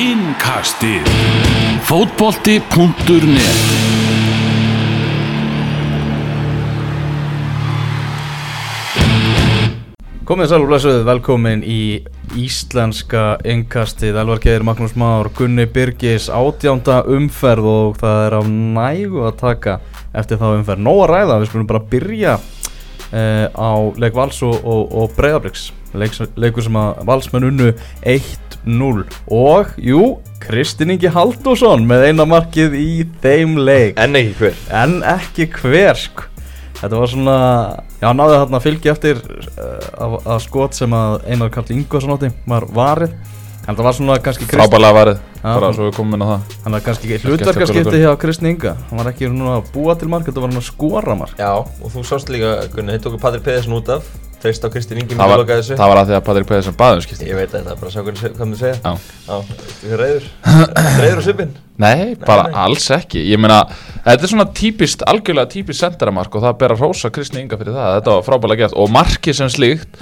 Innkastið. Fótbolti.net Komið sæl og blessuð, velkomin í íslenska innkastið. Elvar Geir, Magnús Már, Gunni Birgis átjánda umferð og það er af nægu að taka eftir þá umferð. Nó að ræða, við skulum bara byrja uh, á leik Vals og, og, og Breiðabriks leik, leikur sem að Valsmenn unnu 1-0 og jú, Kristinn Ingi Halldórsson með eina markið í þeim leik En ekki hver En ekki hver sko Þetta var svona, já náðu þarna að fylgja eftir uh, að skot sem að Einar Karl Ingvarsson átti var varið En það var svona kannski Krist- Frábælega varðið, Já. bara svo við komum inn á það Hann var kannski hlutverkarskipti hjá Kristni Inga Hann var ekki núna að búa til mark, þetta var hann að skora mark Já, og þú sást líka, Gunni, þið tóku Patrik Pedersen út af Treyst á Kristín Ingi Það mjög var, lokaði þessu. það var að því að Patrik Pedersen baðum skipti. Ég veit að þetta, bara að sjá hvernig, hvað þið segja Já. Þú er reyður Reyður á svipinn? Nei, bara nei. alls ekki. Ég meina, þetta er svona típist, algjörlega típist senderamark og það ber að rósa Kristni Inga fyrir það. Þetta var frábælega gert og markið sem slíkt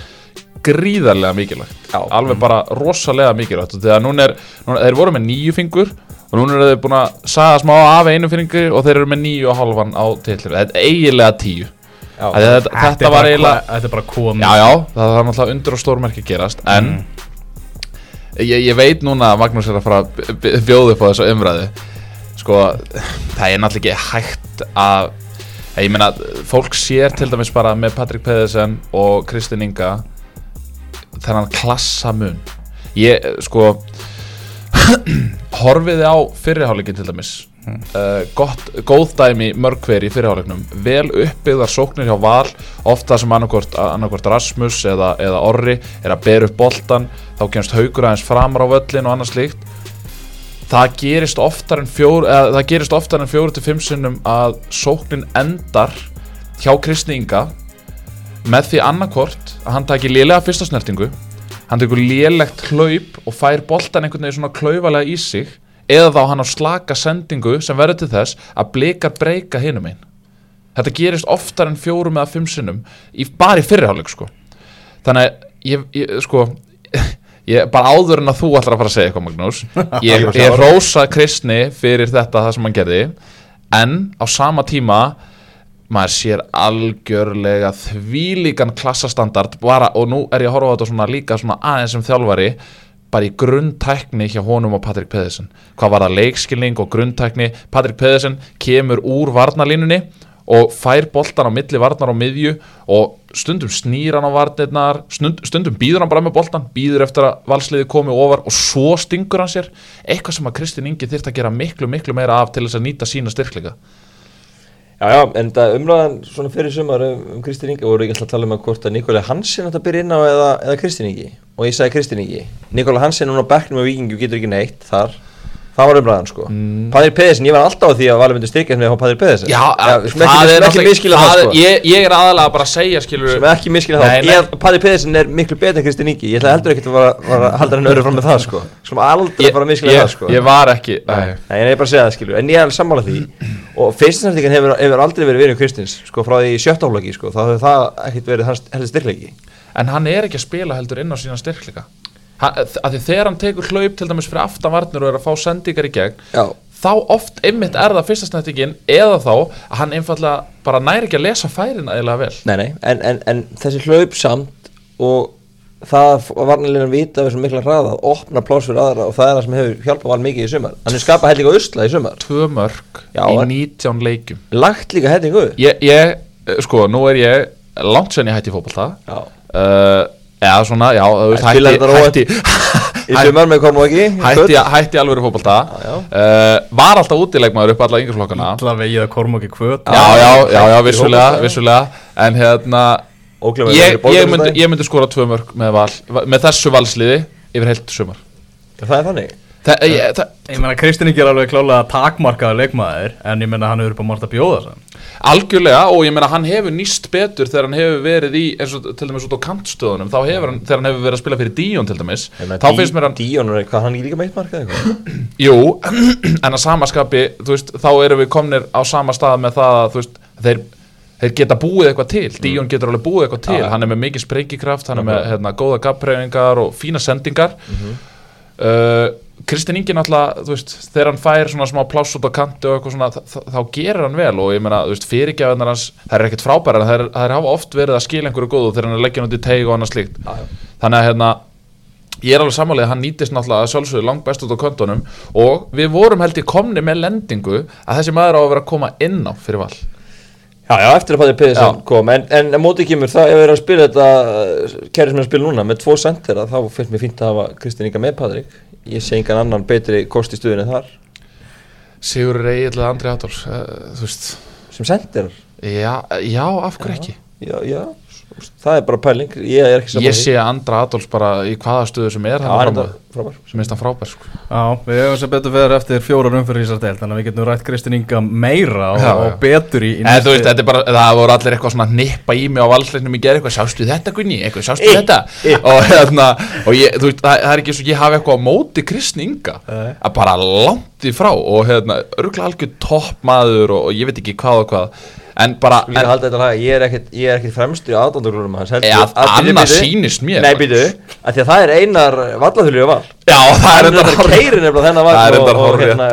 gríðarlega mikilvægt. Já. Alveg bara rosalega mikilvægt. Þegar núna er, núna, þeir voru með nýju fingur og núna eru þeir búin að saga smá af einu fingur og þeir eru með nýju og hálfan á tillir Þetta er eiginlega tíu Þetta, þetta, þetta var eiginlega Þetta er bara komið. Já, já, það var náttúrulega undur og stórmerki gerast En ég, ég veit núna að Magnús er að fara að bjóða upp á þessu umræðu. Sko, það er náttúrulega ekki hægt að Ég meina, fólk sér til dæmis bara með Patrik Pedersen og Kristinn Inga Þennan klassamun Ég, sko Horfiði á fyrriháleikin til dæmis uh, gott, góð dæmi mörg hver í fyrirháleiknum. Vel uppbyggðar sóknir hjá Val ofta sem annarkvort, Rasmus eða, eða Orri er að bera upp boltan þá kemst haugur aðeins framar á völlin og annað slíkt. Það gerist oftar en fjór eða, það gerist oftar en fjóru til fimm sinnum að sóknin endar hjá Kristi Inga með því annarkvort að hann taki lélega fyrsta snertingu hann tekur lélegt hlaup og fær boltan einhvern veginn svona klaufalega í sig eða þá hann á slaka sendingu sem verður til þess að blikar breyka hinum einn þetta gerist oftar en fjórum eða fimm sinnum í, bara í fyrirháleik sko. Þannig að ég, ég sko ég, bara áður en að þú ætlar að fara að segja eitthvað Magnús ég, ég rósa Kristni fyrir þetta það sem hann gerði. En á sama tíma maður sér algjörlega þvílíkan klassastandard bara, og nú er ég að horfa á þetta svona líka svona aðeins sem þjálfari bara í grunntækni hjá honum og Patrik Pedersen. Hvað var það leikskilning og grunntækni? Patrik Pedersen kemur úr varnalínunni og fær boltan á milli varnar og miðju og stundum snýr hann á varnirnar stund, stundum býður hann bara með boltan býður eftir að valsliði komi ofar og svo stingur hann sér. Eitthvað sem að Kristinn Ingi þyrft að gera miklu miklu meira af til þess að nýta sína styrkleika Já, já, en það umræðan svona fyrir sumar um, um Kristín Ingi voru ekki alltaf að tala um að hvort að Nikola Hansen átt að byrja inn á eða, eða Kristín Ingi? Og ég sagði Kristín Ingi. Nikola Hansen núna á bekknum á Víkingu getur ekki neitt þar það var umræðan sko. Mm. Padir Pedersen, ég var alltaf á því að Valur myndi styrkja með Padir Pedersen Já, það er við ekki það ég, ég er aðalega bara að segja sem ekki miskila það. Padir Pedersen er miklu betur en Kristín Ingi. Ég ætla heldur ekkert að halda henni öru fram með það sko. Sem aldrei fara að miskila það sko. ég var ekki nei. Nei, ég bara að segja það skilju, en ég er sammála því. Og fyrstinsnæstingan hefur, aldrei verið vinur Kristins, sko, frá því sjötta áflagi, sko, þá hefur það ekkert verið hans styrklegi. En hann er ekki að spila heldur inn á sína styrkleika að því þegar hann tekur hlaup til dæmis fyrir aftanvarnir og er að fá sendingar í gegn Já. þá oft einmitt er það fyrsta snettingin eða þá að hann einfallega bara næri ekki að lesa færin aðeinslega vel Nei, nei, en, en, en þessi hlaup samt og það var varnarlegin að vita af þessum mikla hraða að opna pláss fyrir aðra og það er það sem hefur hjálpað val mikið í sumar. Hann hefur skapað hellinga usla í sumar, tvö mörg Já, í en- 19 leikjum lagt líka hellingu. ég, ég, eh, sko, nú er ég langt sen ég hætti í fótbolta Já. eða svona, já, þú veist, hætti, hætti, ekki, hætti, hætti alveg fótbolta. Já. uh, var alltaf útileikmaður upp alla yngreflokkana Alla vegið að Kormáki kvöt. Já, já, já, já, Hætti vissulega, vissulega. En hérna ég, ég, myndi, ég myndi skora tvö mörg með, val, með þessu valsliði yfir heilt sumar. Það er þannig. Þa, ég, það, Ég meina Kristinn Ingi er alveg klálega takmarkaður leikmaður En ég meina hann hefur upp á margt að bjóða sann algjörlega og ég meina hann hefur nýst betur þegar hann hefur verið í eins og til dæmis út á kantstöðunum þá hefur hann, þegar hann hefur verið að spila fyrir Díón til dæmis þá finnst mér hann, Díon, hvað hann ekki líka meitt markað eitthvað? jú en að samaskapi, þú veist, þá erum við komnir á sama stað með það að þú veist, þeir þeir geta búið eitthvað til, Díón getur alveg búið eitthvað til. Já. hann er með mikið sprengikraft, hann er með hérna, góða gappreyfingar og fína sendingar. Uh, Kristinn Ingi náttúrulega, þú veist, þegar hann fær svona smá pláss út á kanti og eitthvað svona þá gerir hann vel og ég meina, þú veist, fyrirgjafarnar hans það er ekkert frábæra, það er, það er hafa oft verið að skila einhverju góðu þegar hann er leggja út í teig og annað slíkt. Þannig að hérna ég er alveg samanlega að hann nýtist náttúrulega að sjálfsögðu langt best út á kontunum og við vorum held ég komni með lendingu að þessi maður á að vera að koma inn á fyrir val. Já, já, eftir að Patti Pedersen Já. kom En, en á móti kemur það, ef við erum að spila þetta Kæri sem er að spila núna með tvo sentera Þá finnst mér fínt að hafa Kristinn Inga með Patrik Ég sé engan annan betri kost í stuðinu þar. Sigur Egil eða Andri Adolfs uh, veist, Sem senterar já, já, af hverju ekki? Já, já, það er bara pæling Ég er ekki saman ég sé Andra Adolfs bara í hvaða stöðu sem er hann er frábær. sem minnst hann frábær sko. Já, við hefum sem betur fyrir eftir fjórar umfyrir í þessar del Þannig að við getum rætt Kristinn Inga meira og, Já, já. og betur í, í En þú veist, þetta er bara, það voru allir eitthvað svona nippa í mig á valsleiknum í gerð eitthvað, sástu þetta Gunni, eitthvað, sástu Eh, þetta? eh. og hérna, og ég, þú veist, það, það er ekki svo ég hafi eitthvað á móti Kristni Inga. Að bara langt í frá og hérna, örgulega algjör toppmaður og, og ég veit ekki hvað og hvað en bara, en, ég er er ekkit fremstur í aðdóndurlunum hans að- bíddu. sýnist mér. Nei, býtu, að því að það er einar vallathulju val já, það er Hann er enda þetta keirin nefnilega þennan Það er og hárrétt. hérna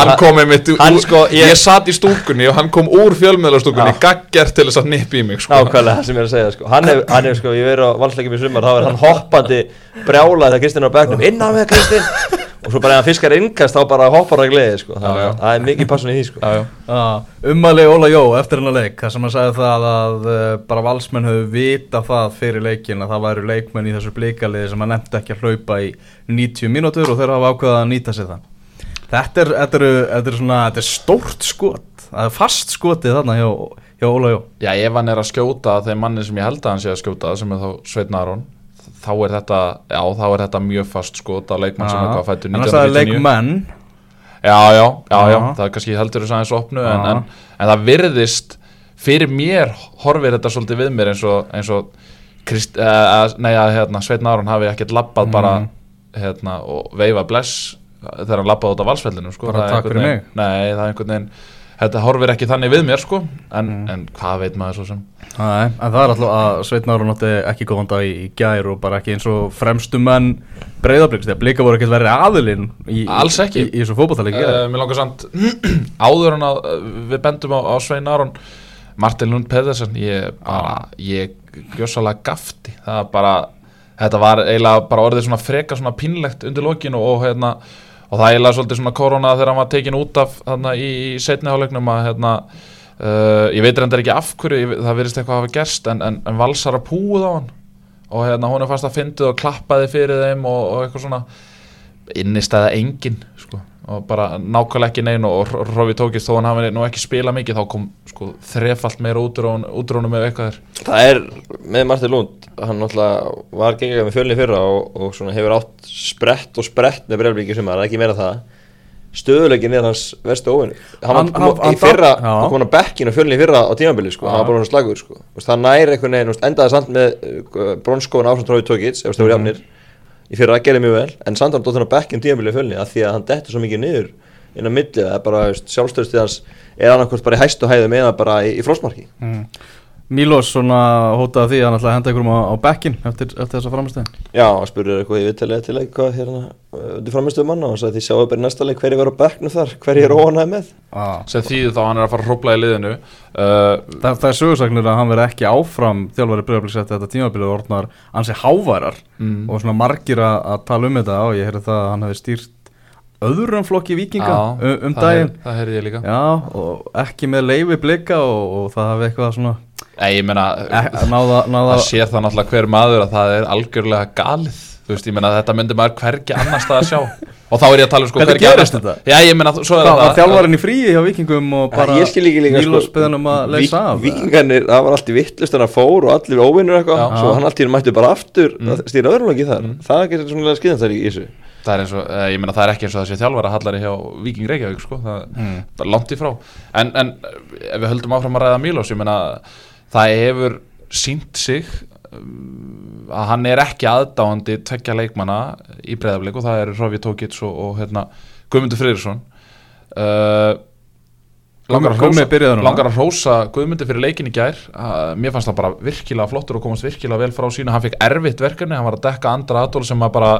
hann kom einmitt úr, sko, ég, ég- satt í stúkunni og hann kom úr fjölmiðlastúkunni Já. gagger til þess að nippa í mig sko. Nákvæmlega það sem ég er að segja sko. Hann hef sko, ég verið á valsleikum í sumar þá er hann hoppandi brjálað þegar Kristinn er á bekknum innan með Kristinn og svo bara ef hann fiskar innkast þá bara hoppar að gleði sko. það, Já, já. það er mikið passun í því sko. já, já. Já, ummæli Óla Jó eftir hennar leik þar sem hann sagði það að uh, bara valsmenn höfðu vita það fyrir leikin að það væru leikmenn í þessu blíkaliði sem hann nefndi ekki að hlaupa í 90 mínútur og þeir hafa ákveðað að nýta sér það Þetta er, þetta er, þetta er svona, þetta er stórt skot það er fast skotið þarna hjá, hjá Óla Jó Já, ef hann er að skjóta þeim manni sem ég held að hann sé að skjóta sem er þá Sveitn Aron þá er þetta, já, þá er þetta mjög fast skot á leikmann sem er hvað fættur En hann sagði 1999 leikmenn. Já, já, já, já, það er kannski heldur þess aðeins opnu en, en, en það virðist fyrir mér horfir þetta svolítið við mér eins og, eins og Krist, uh, nei, að hérna, Sveitn Aron hafi ekkert labbað bara Mm. hérna, og veifa bless þegar hann labbaði út á valsfellinu sko. Bara takk fyrir veginn- Nei, það er einhvern veginn Þetta horfir ekki þannig við mér sko En, Mm. en hvað veit maður svo sem Nei, en það er alltaf að Sveitn Ára nátti ekki góðan dag í, í gær og bara ekki eins og fremstu menn breyðabliks, þegar blika voru ekkert verið aðilinn í, Alls ekki. í, í, þessu fótballtaleik uh, Mér langar samt áður en að uh, við bendum á, á Svein Aron Martin Lund Pedersen ég bara, ég gjössalega gafti það bara, þetta var eiginlega bara orðið svona freka svona pínlegt undir lokinu og hérna og það eiginlega svolítið svona korona þegar hann var tekin út af þarna í, í setniháleiknum að hérna uh, ég veit reyndar ekki af hverju, það verðist eitthvað að hafa gerst en, en, en valsar að púið á hann og hérna hún er fast að fyndið og klappaði fyrir þeim og, og eitthvað svona innistæða engin sko. Og bara nákvæmlega ekki neina og Rofi tókist þó hann hafi nú ekki spila mikið þá kom sko, þrefalt meira útrónum með eitthvað þér það er með Martin Lund hann náttúrulega var gengið með fjölni fyrra og, og svona hefur átt sprett og sprett með breyflíki sem er ekki meira það. Stöðuleikin er hans verstu óvinni hann, Hann- hann, hann- kom, í fyrra, hann kom hann á bekkin og fjölni fyrra á tímabili sko, hann var bara svona slagur sko. Það næri einhvern veginn, endaði samt með uh, bronskóin ásamt Rói Tókits ef það voru jafnir í fyrra, gerði mjög vel en samt hann dótt hann á bekkin tímabili fjölni af því að hann dettur svo mikið niður inn á milli það er bara sjálfstöðstið hans er annarkvort bara í hæstu hæðum eða bara í, í flósmarki mm. Mílos svona hótaði því að hann ætlaði að henda einhverjum á, á bekkin eftir, eftir þessa framstöðin Já, hann spurði eitthvað í viðtalið til eitthvað hérna undir framistuðu manna og hann sagði því sjáu bara í næsta leik hverju verður á bekknu þar, hverju er óanæði með. Ah. sem þýðir þá hann er að fara að hrópla í liðinu. Uh, það, það er sögursagnir að hann verði ekki áfram þjálfari breyðabliks eftir þetta tímabilið orðnar ansi háværar mm. og svona margir að, að tala um þetta. Og ég heyrði það að hann hefði stýrt öðrum flokki vikinga Já, um, um það daginn. það heyrði ég líka. Já, og ekki með leifi blika og, og það hafi eitthvað svona Nei, ég meina, e, náða, náða það það náttúrulega hver maður að það er algjörlega galið. Þú veist, ég meina þetta myndi maður hvergi annars það að sjá. Og þá er ég að tala um sko Hvernig hvergi gerist annars þetta? Já, ég meina, svo er það þjálfarinn í fríi hjá vikingum og bara Ég skil ekki líka Mílos beðan um að leysa af Vikingarnir, það var allt í vittlust þannig að fór og allir óvinnur eitthvað. Svo hann allt í hennu mættu bara aftur Mm. stýra öðrum lagi þar. Það getur svona skiðan þar í þessu það er eins og, eh, ég meina það er ekki eins og það sé þjálfara hallari hjá Viking Reykjavík sko, það Mm. það er langt í frá. En, en ef við höldum áfram að ræða Mílos, ég meina það hefur sínt sig um, að hann er ekki aðdáandi tvekja leikmanna í breyðafleik og það er Rofi Tókits og, og hérna, Guðmundur Freyrsson uh, langar að hrósa, langar að hrósa Guðmundi fyrir leikin í gær uh, mér fannst það bara virkilega flottur og komast virkilega vel frá sínu, hann fekk erfitt verkefni hann var að dekka andra aðdóla sem að bara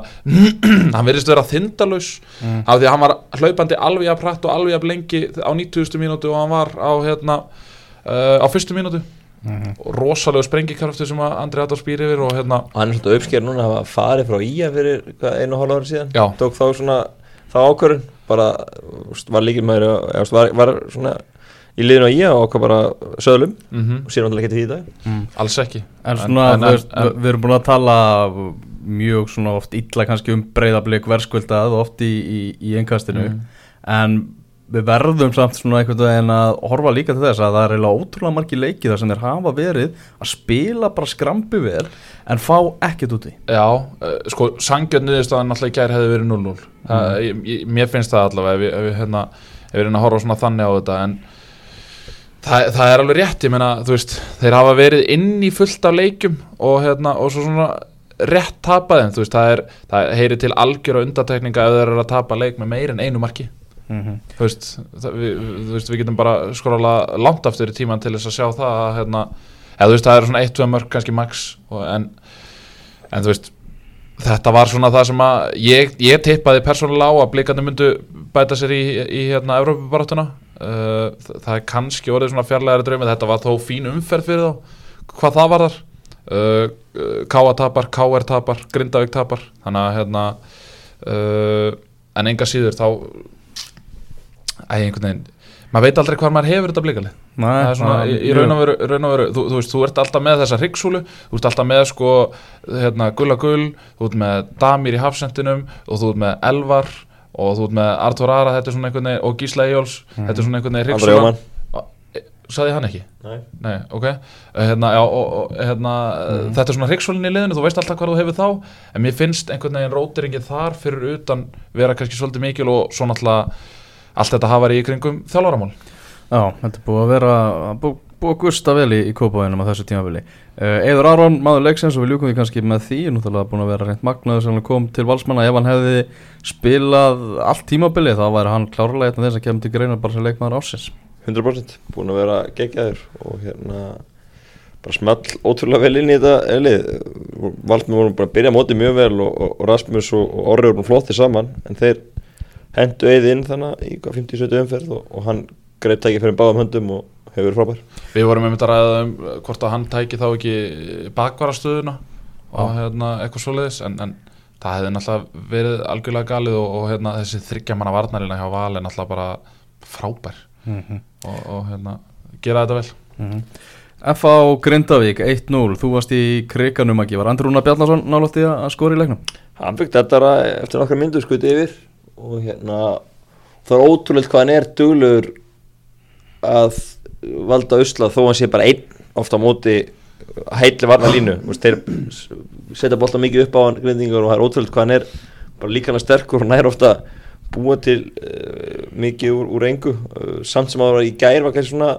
hann virðist vera þindalus Mm. af því að hann var hlaupandi alveg að pratt og alveg að lengi á 90. mínútu og hann var á hérna uh, á fyrstu mínútu Mhm. og rosalegu sprengikrafti sem að Andri Adolf býr yfir og hérna og hann er svolítið uppsker núna að farið frá Ía fyrir hvað, einu og hálfa ári síðan Já. tók þá svona þá ákvörðun bara úst, var líkil maður úst, var, var svona í liðinu á Ía og ákvað bara söðlum. Mm og síðan náttúrulega ekki til því í dag. Mm. alls ekki. En svona, en, þú veist, en, við- við erum búin að tala mjög svona oft illa kannski um breyðablík verðskuldað og oft í, í, í einkastinu Mm. en við verðum samt svona einhvern veginn að horfa líka til þess að það er eiginlega ótrúlega margi leiki þar sem þeir hafa verið að spila bara skrambi vel en fá ekkert út í. Já, uh, sko, sangjörniðurstaðan náttúrulega í gær hefði verið 0-0 Það- ég- ég- Mér finnst það allavega ef við, ef við, hérna, ef við að horfa svona þannig á þetta en það, það er alveg rétt, ég meina, þú veist þeir hafa verið inn í fullt af leikjum og, hérna, og svo svona rétt tapa þeim, þú veist, það, er, það heyri til algjöra undatekninga ef þeir eru að tapa leik með meir en einu marki. Þú veist, það, við, þú veist, við getum bara skrolla langt aftur í tíman til þess að sjá það að, hérna, eða þú veist, það eru svona 1-2 mörg kannski max og, en, en þú veist þetta var svona það sem að ég, ég tippaði persónulega á að blikandi myndu bæta sér í, í hérna Evrópubaráttuna uh, það, er kannski orðið svona fjarlægari draumi þetta var þó fín umferð fyrir þá hvað það var þar uh, K.A. tapar, K.R. tapar, Grindavík tapar þannig að hérna uh, en enga síður þá æ, einhvern veginn maður veit aldrei hvað maður hefur þetta blikalið það er svona, í, í raun og veru, raun og veru þú, þú veist, þú ert alltaf með þessa hryggsúlu þú ert alltaf með sko hérna, gulla gull, þú ert með Damir í hafsendinum og þú ert með Elvar og þú ert með Artur Ara þetta er svona einhvern veginn, og Gísla Eyjóls þetta er svona einhvern veginn hryggsúla. Jóman saði hann ekki? Nei. Nei, ok. Hérna, já, og, og, hérna, Þetta er svona hryggsúlin í liðinu, þú veist alltaf hvað þú hefur þá en mér finnst einhvern veginn rótiringin þar fyrir utan vera kannski svolítið mikil og svo náttúrulega allt þetta hafa í kringum þjálfaramál. Já, þetta er búið að vera búið, búið að gusta vel í, í kópavæðinum á þessu tímabili. Uh, Eður Aron, maður leiksins og við ljúkum við kannski með því. Núttúrulega búin að vera reynd magnaður sem kom til valsmanna. Ef hann hefði spilað allt tímabili þá væri hann klárlega einn af þess að kemur til greina bara sem leikmaður ásins 100% búin að vera geggjaður og hérna bara small ótrúlega vel inn í þetta lið. Valdmið voru bara að byrja mótið mjög vel og, og, og Rasmus og, og Orri voru flotti saman en þeir hendu eið inn þannig í hvað 50-70 umferð og, og hann greip tækið fyrir báðum höndum og hefur verið frábær. Við vorum einmitt að ræða um uh, hvort að hann tæki þá ekki bakvarastöðuna og hérna, eitthvað svoleiðis en, en það hefði náttúrulega verið algjörlega galið og, og hérna, þessi þryggjamanna varnarina hjá Val er náttúrulega bara frábær mm -hmm. og, og hérna, gera þetta vel. F.A. Grindavík 1-0 Þú varst í kriganum að gefa Andri Rúna Bjarnason nálátt í að skora í leiknum? Hann fikk þetta eftir nokkar myndu skuti yfir og hérna það er ótrúlega hvað hann er duglegur að valda usla þó hann sé bara einn ofta á móti heitli varna línu þeir setja bolta mikið upp á hann og það er ótrúlega hvað hann er bara líka hann sterkur og nær ofta búa til uh, mikið úr, úr engu. Uh, samt sem að það var í gær var kannski svona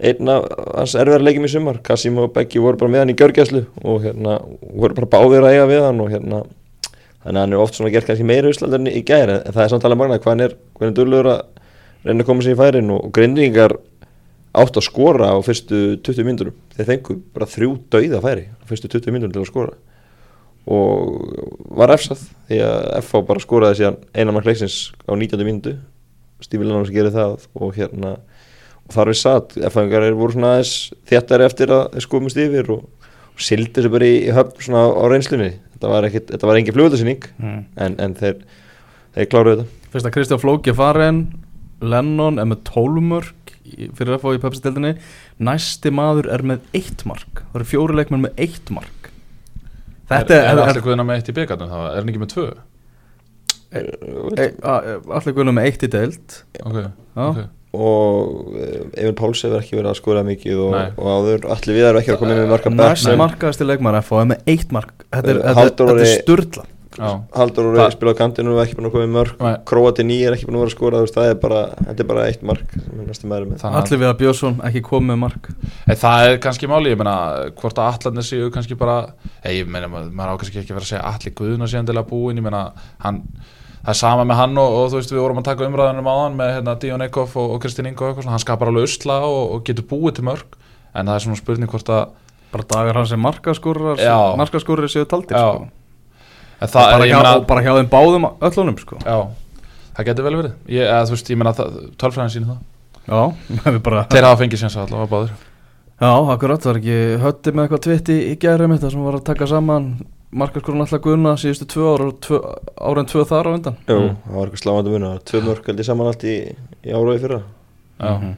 einn af hans erfiðar leikjum í sumar. Kassim og Beggi voru bara með hann í gjörgæslu og hérna voru bara báðir að eiga við hann og hérna þannig að hann er oft svona gert kannski meira uslaldur en í gær en það er samt alveg magna hvað hann er er duglegur að reyna að koma sér í færin og, og grindingar átt að skora á fyrstu 20 mínútur þeir fengu bara þrjú dauða færi á fyrstu 20 mínútur til að skora. Og var efsað því að FH bara skoraði síðan einan mark leiksins á 19. mínútu. Stífi Lennáns gerir það og hérna og þar við satt, FH-ingar voru svona aðeins þéttari eftir að skomist yfir og sildi þessu bara í, höfn svona á reynslunni. Þetta var, ekkit, þetta var engin flugöldasinning mm. en, en þeir, þeir kláruðu þetta. Fyrst að Kristján Flóki farin Lennon er með 12 mörg í- fyrir F.A. í Pepsi-deldinni næsti maður er með 1 mark. Það eru fjóri leikmenn með 1 mark. Þetta er, er, er, allir guðina með eitt í byggarnum þá? Er hann ekki með tvö? Er allir guðnum með 1 í deild. Ok, ok og eh, Evin Páls hefur ekki verið að skora mikið og, og áður. Allir við erum ekki að koma inn með marka næst bekk markaðasti leikmaður F.A. er með 1 mark. Þetta er, þetta er, er já, Haldur og Það- Reyð spila á kantinu og er ekki búin að koma í mörg. Króati nýja er ekki búin að vera að skora það er bara, þetta er bara eitt mark að allir við að Björnsson ekki komið með mark. Ei, það er kannski máli, ég meina hvort að allarnir séu kannski bara ei, ég meina, maður á kannski ekki að vera að segja allir guðuna sé endilega búin, ég meina hann, það er sama með hann og, og þú veist við vorum að taka umræðunum á hann með hérna, Díon Eikhoff og, og Kristinn Ingo og hann skapar alveg usla og, og getur búið til mörg en það er svona spurning hvort að bara dagar hans sem markaskúrar markaskúrar séu taldir sko. og, það bara er, hjá, meina og bara hjá þeim báðum öllunum sko. já, það getur vel verið. Ég, eða, þú veist, ég meina tölfræðin síni það. Þeir hafa fengið sér allavega báður Já, akkurat, það var ekki hötti með eitthvað tvitt í, mitt það sem var að taka saman markaskorun alltaf gunna síðustu tvö ára og ára en tvö þar á undan. Jú, Mm. það var eitthvað sláandi mun það var tvö mörg held ég saman allt í, í ára og í fyrra. Já, Mhm.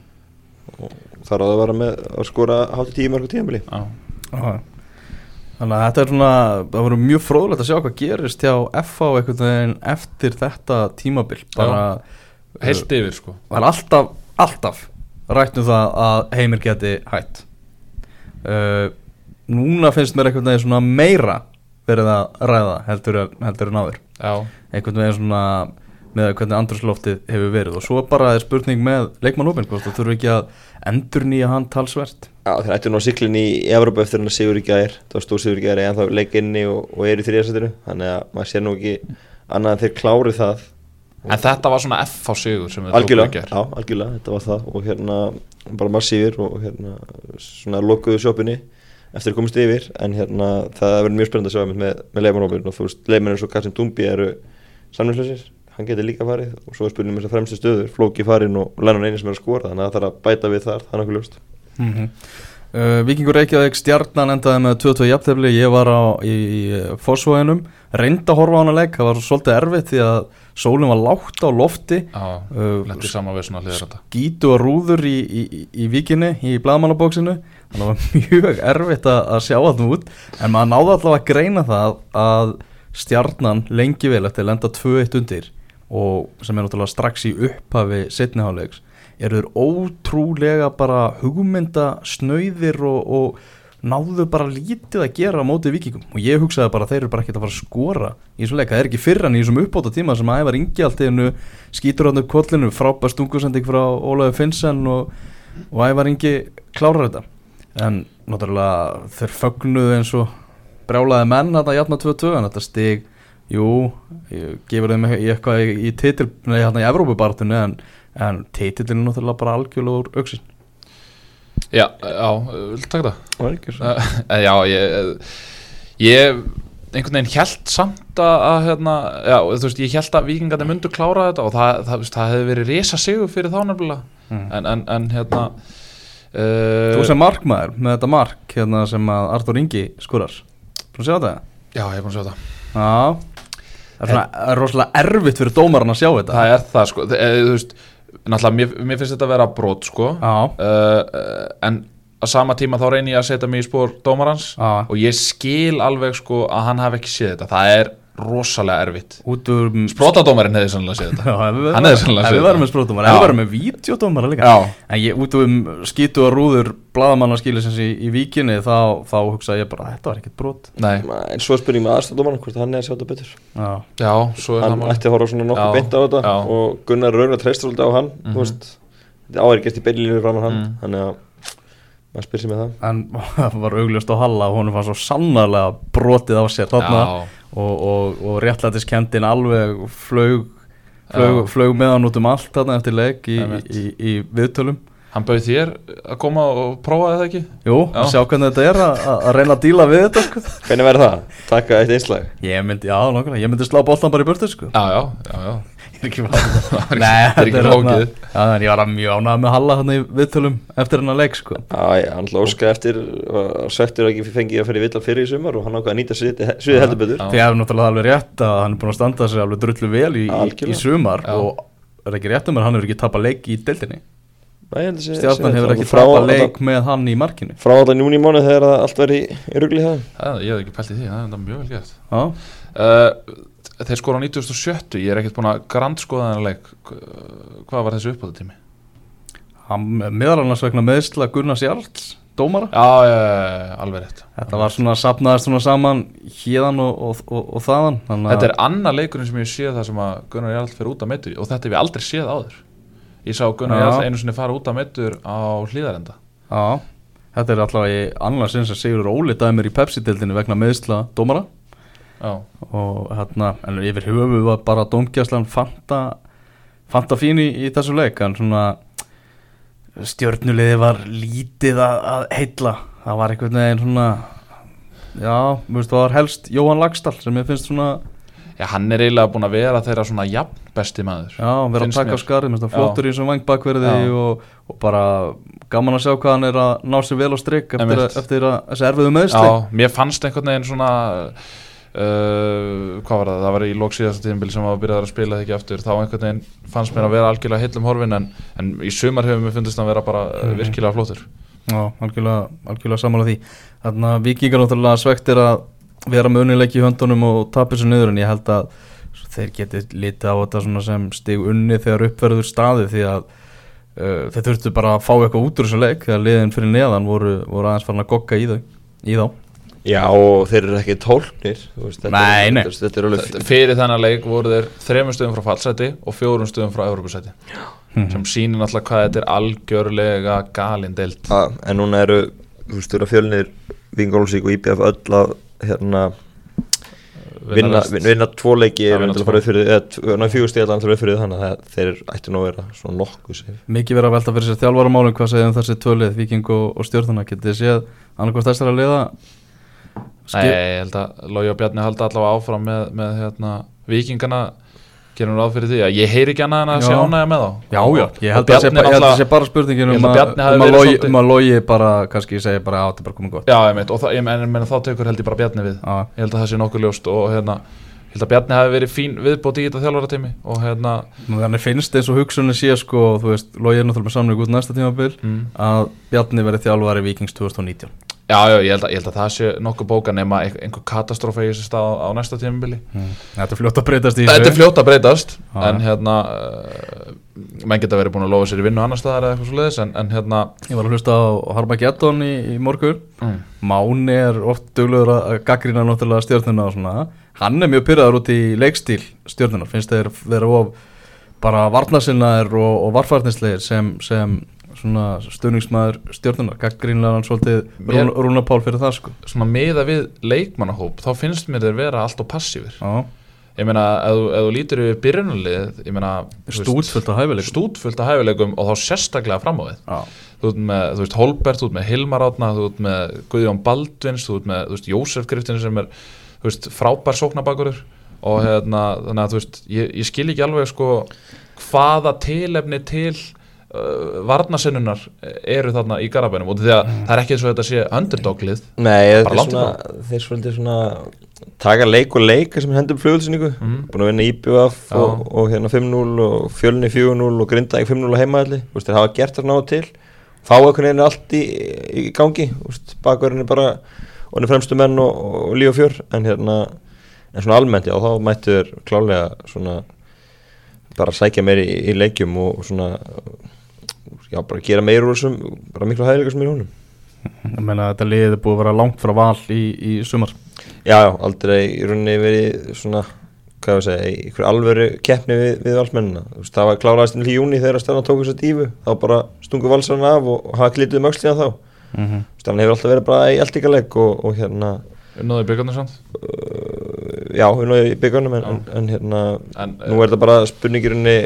þar á það að vera með að skora hátti tíu mörg tímabili. Já, Já. Þannig að þetta er svona það voru mjög fróðlegt að sjá hvað gerist hjá FH einhvern veginn eftir þetta tímabil. Bara, heilt yfir sko. það er alltaf, alltaf rætt um það að heimir geti hætt. Uh, Núna finnst mér einhvern veginn svona meira verið að ræða heldur en, heldur en áður. Já, einhvern veginn svona með hvernig andrúsloftið hefur verið. Og svo bara er spurning með leikmannópin hvort þú þurfi ekki að endur nýja hann talsvert? Já, þeir ættu nú að siklin í Evropa eftir hann að sigur í gær. Það var stór sigur í gær en þá leik inni og, og er í þriðarsættinu þannig að maður sér nú ekki annað en þeir klári það. En þetta var svona F á sigur sem við tókum algjörlega, gær. já, algjörlega, þetta var það og hérna bara massífir og hérna svona lokuðu sjópunni eftir að komast yfir en hérna það verður mjög spennandi að sjá með, með leifmanópin og þú veist, leifmann eins og Kassim Dumbi eru samlingslösir, hann getur líka farið. Og svo er spurning með þess að fremstu stöður, Flóki farin og Lennon eini sem er að skora, þannig að það þarf að bæta við þar, það er nokkuð ljóst. Mm -hmm. uh, Víkingur Reykjavík stjarnan endaði með 22 jafntefli. Ég var á í, í fósvóðinum reyndi að horfa á hana leik, það var svolítið erfitt því að sólinn var lágt á lofti. Já, uh, gítu og rúður í, í, í, í víkinni í að það var mjög erfitt að, að sjá alltaf út. En maður náði allavega að greina það að stjarnan lengi vel eftir lenda 2-1 undir og sem er náttúrulega strax í upphafi setniháleiks eru þeir ótrúlega bara hugmynda snöyðir og, og náðu bara lítið að gera á móti vikingum og ég hugsaði bara þeir eru bara ekkert að fara að skora í þessum leik, það er ekki fyrr en í þessum uppbóta tíma sem að æfa ringi allt í hennu skýtur hann upp kollinu, frábær stungusending frá Ólaður Finnsen og, og æfa ringi klárar þetta en náttúrulega þeir fögnuðu eins og brjálaði menn þetta jafna 2-2 en þetta stig jú, ég gefur þeim í eitthvað í, í titil, nei hérna í Evrópubartunni en, en titilin er náttúrulega bara algjörlega úr auksin já, já, viltu taka það? Það er ekki svo Uh, já, ég, ég einhvern veginn held samt að, að hérna, já, þú veist, ég held að vikingandi myndu klára þetta og það, það, veist, það hefði verið risa sigur fyrir þá nefnilega Mm. en, en, en hérna Þú uh, sem markmaður með þetta mark hérna sem að Artur Ingi skurar Búin að sjá þetta? Já, ég er búin að sjá það Já. Það er, svona, er rosalega erfitt fyrir dómaran að sjá þetta. Það er það, sko, það, þú veist náttúrulega, mér, mér finnst þetta að vera brot, sko. Uh, en á sama tíma þá reyni ég að setja mig í spór dómarans já. og ég skil alveg, sko, að hann hafi ekki séð þetta. Það er rosalega erfitt. Út úr Sprótadómarinn hefði sannlega séð þetta. Við, Hann hefði sennilega ef séð við það. varum með. Ef við varum með vídeodómara líka. Já, En ég út um skítu og rúður sem sé í víkinni Þá, þá hugsa ég bara, þetta var ekkert brot. Nei, En svo spurning með aðstæðdómaran hvort hann er að sjá þetta betur. Já, já, svo er Hann mál ætti að horfa svona nokkuð beint á þetta já. og Gunnar Raunar treystur alltaf á hann Mhm. þú veist, þetta gert í beinlínu fram á hann Mm. þannig að maður spyr sér með það. En það var augljóst á Halla og honum var svo sannarlega brotið á sér þarna og, og, og réttlætiskendin alveg flög, flög, flög með hann út um allt þarna eftir leik í, í, í, í viðtölum. Hann bauð þér að koma og prófa þetta ekki? Jú, að sjá hvernig þetta er að, reyna að díla við þetta sko. Hvernig verður það? Taka eitt einslag? Ég myndi, já, nákvæmlega, ég myndi slá boltan bara í burtu sko. Já, já, já, já Er ekki bara Nei, þetta er en ég var að mjög ánægð með Halla hann í viðtölum eftir hennar leik sko. Já, hann óska eftir og svektur að ekki fengið að fyrir villa fyrir í sumar og hann ákvað að nýta sviðið heldur betur. Já. Því að náttúrulega alveg rétt að hann er búin að standa sig alveg drullu vel í, í, sumar Já. og er ekki rétt um að hann hefur ekki tapað leik í deildinni? Nei, ég held að sé- Stjarnan hefur það. ekki tapað leik með hann í markinu. Frá alltaf núni í mánu þegar það allt verið í, í rugli það Þeir skora á 97, ég er ekkert búin að grandskoða þennan leik. Hva- Hvað var þessi uppáðu tími? hann meðal annars vegna meðsla Gunnars Jarls, dómara. Já, já, já, alveg rétt. Þetta var svona sapnaðist svona saman hérðan og, og, og, og þaðan þannig að- Þetta er annar leikurinn sem ég séð það sem að Gunnar Jarl fyrir út af meittur og þetta hef ég aldrei séð áður. Ég sá Gunnar. Jarl einu sinni fara út af meittur á hlýðarenda Já, þetta er allavega í annars eins að Sigur Óli dæmir í Pepsi-dildinni vegna meðsla dómara og hérna, en yfir höfu var bara dómgjastlan fanta fanta fín í, í þessu leik en svona stjörnuliði var lítið að, að heilla. Það var einhvern veginn svona já, það var helst Jóhann Lagstall sem ég finnst svona Já, hann er eiginlega búin að vera þeirra svona jafn besti maður já, hann verið að taka mér. skarið, mér flottur í þessum vangbakverði og, og bara gaman að sjá hvað hann er að ná sér vel á strik eftir, eftir að þessi erfiðu meðsli Já, mér fannst einhvern veginn svona uh, hvað var það, það var í lók síðasta tíðanbili sem var að byrja að spila það ekki aftur. Þá einhvern veginn fannst mér að vera algjörlega heillum horfin en, en í sumar hefur mér fundist hann vera bara mm. virkilega flottur. Já, algjörlega, algjörlega sammála því. Þannig að vikingar náttúrulega svektir að vera með unnileiki í höndunum og tapir sér niður en ég held að þeir geti litið á þetta sem stig unni þegar uppverður staði því að uh, þeir þurftu bara að fá eitthvað út úr þessu leik þegar liðin fyrir neðan voru, voru aðeins farin að gogga í, þau, í þá Já, og þeir eru ekki tólknir þú veist, þetta Nei, er- nei. Þetta, þetta er alveg Þetta- fyrir þennan leik voru þeir þremur stöðum frá fallseti og fjórum stöðum frá Evropasæti sem sýnir náttúrulega hvað þetta er algjörlega galinn deilt Ja, en núna eru, þú veist, eru fjölnir Vingólsík og IBF öll að hérna, vinna, vinna, vinna tvo leiki að fara upp fyrir, eða ná fjögur stíð allan til að fara upp fyrir þannig að þeir ættu nú að vera svona nokkuð sér Mikið verið að velta fyrir sér þjálfaramálum hvað segðum þessi tvölið, Viking og, og stjórnuna getið þið séð annarkvæmst þessar að liða Nei, ég held að Lói og Bjarni halda allavega áfram með, með hérna, vikingana gerum ráð fyrir því að ég heyri ekki annað en að Já. sé ánægja með þá. Já, já, ég held að það sé bara- ég spurningin Ég um að um að, svolítið- um bara, kannski segja bara að þetta bara komið gott. Já, ég meit, og það, ég meina, þá tekur held ég bara Bjarni við. Já, ég held að það sé nokkuð ljóst og hérna, ég held að Bjarni hafi verið fín viðbót í þetta þjálfarateimi og hérna þannig finnst eins og hugsunni sé sko, þú veist, logi er náttúrulega með samning út næsta tímabil mm. að Bjarni verið þjálfari Vikings 2019 Já, já, ég held, að, ég held að það sé nokkuð bóka nema ein- einhver katastrófa í þessi stað á, á næsta tímabili. Þetta er fljótt að breytast í Þetta er fljótt að breytast Já. en hérna uh, menn geta verið búin að lofa sér í vinnu annar staðar eða eitthvað svo leiðis en, en hérna Ég var að hlusta á Harmageddon í, í morgun. Mm. Máni er oft duglegur að gaggrina náttúrulega stjórnuna og svona. Hann er mjög pyrraður út í leikstíl stjórnunar Finnst þeir vera of bara varnasinnaðir og, og varfarnislegir sem, sem svona stöðningsmaður stjórnunar Gaggrínlega hann svolítið Mér- Rúna, Pál fyrir það sko. Svona miða við leikmannahóp þá finnst mér þeir vera allt og passífir Já, ég meina, ef, þú- lítur yfir byrjunarlið ég meina, veist, stútfullt á hæfileikum. stútfullt af hæfileikum og þá sérstaklega fram á við. Já, þú þú veist, Holbert, þú ert með Hilmar Átna þú ert með Guðjón Baldvins þú ert með, þú veist, Jósef Griftin sem er þú veist, frábær sóknabakurur og hérna, þannig að þú veist ég, ég skil ekki alveg sko hvaða tilefni til uh, varnasinnunar eru þarna í Garabænum og því að það er ekki eins og þetta sé underdoglið Nei, þeir svolítið svona taka leik og leika sem hendum flugulsynningu Mhm. búin að vinna IBF Já. og, og hérna 5-0 og fjölni 4-0 og grinda 5-0 á heimaðalli, þú veist, þeir hafa gert það náðu til. Fá einhvern veginn allt í, í gangi, þú veist, bakverðin er bara og hann er fremstu menn og, og líf og fjör. En hérna, en svona almennt já, þá mættu þeir klálega svona bara sækja meir í, í leikjum og, og svona já, bara gera meir úr þessum bara miklu hæðilega sem er í honum ég meina þetta liðið er búið að vera langt frá val í, í sumar Já, já, aldrei í rauninni verið svona, hvað ég að segja, í einhver alvöru keppni við, við valsmennina. Þú veist, það var kláraðast inn í júni þegar að stjarnan tók þess að dífu, þá bara stungu valsarinn af og, hafa glitið um öxlina þá. mm -hmm. Stjarnan hefur alltaf verið bara í eldingaleg og, og hérna, unnaði byggarnir samt uh, já, við náðum í byggunum en, en, en hérna, en, nú er þetta bara spurningirunni,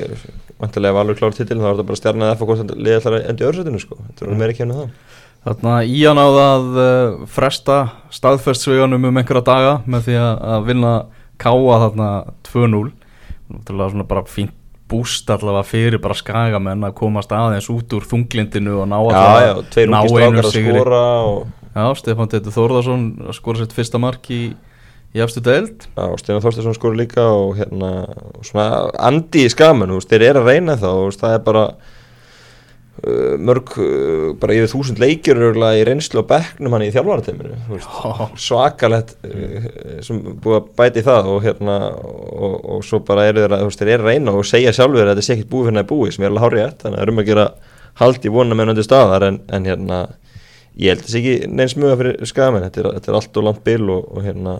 vantilega ef alveg klára titilin, þá er þetta bara stjarnan eða hvort þetta liði alltaf endi öðursætinu, sko. Þetta er meira ekki henni það. Þarna Ían á það uh, fresta staðfestsveganum um einhverja daga með því að, að vinna káa þarna 2-0 Náttúrulega svona bara fínt búst allavega fyrir bara skagamenn að komast aðeins út úr þunglindinu og ná tveir ná að sigri. og Já, Stefán Teitur Þórðarsson að skora sitt fyrsta mark í, í Já, og Steinar Þorsteinsson skori líka og hérna, og svona andi í veist, þeir eru að reyna það og það er bara uh, mörg, uh, bara yfir þúsund leikjur í reynslu á bekknum hann í Já, svakalett uh, sem búið að bæti það og hérna, og, og svo bara eru þeir að, þeir eru að reyna og segja sjálfur að þetta sé ekkert búið fyrir það búið, sem er alveg hárið þannig að það er um að gera hald í vona með nöndu staðar, en, en hérna, ég held þessi ekki neins mjög fyrir skamenn, þetta er, þetta er allt og langt bil og, og hérna,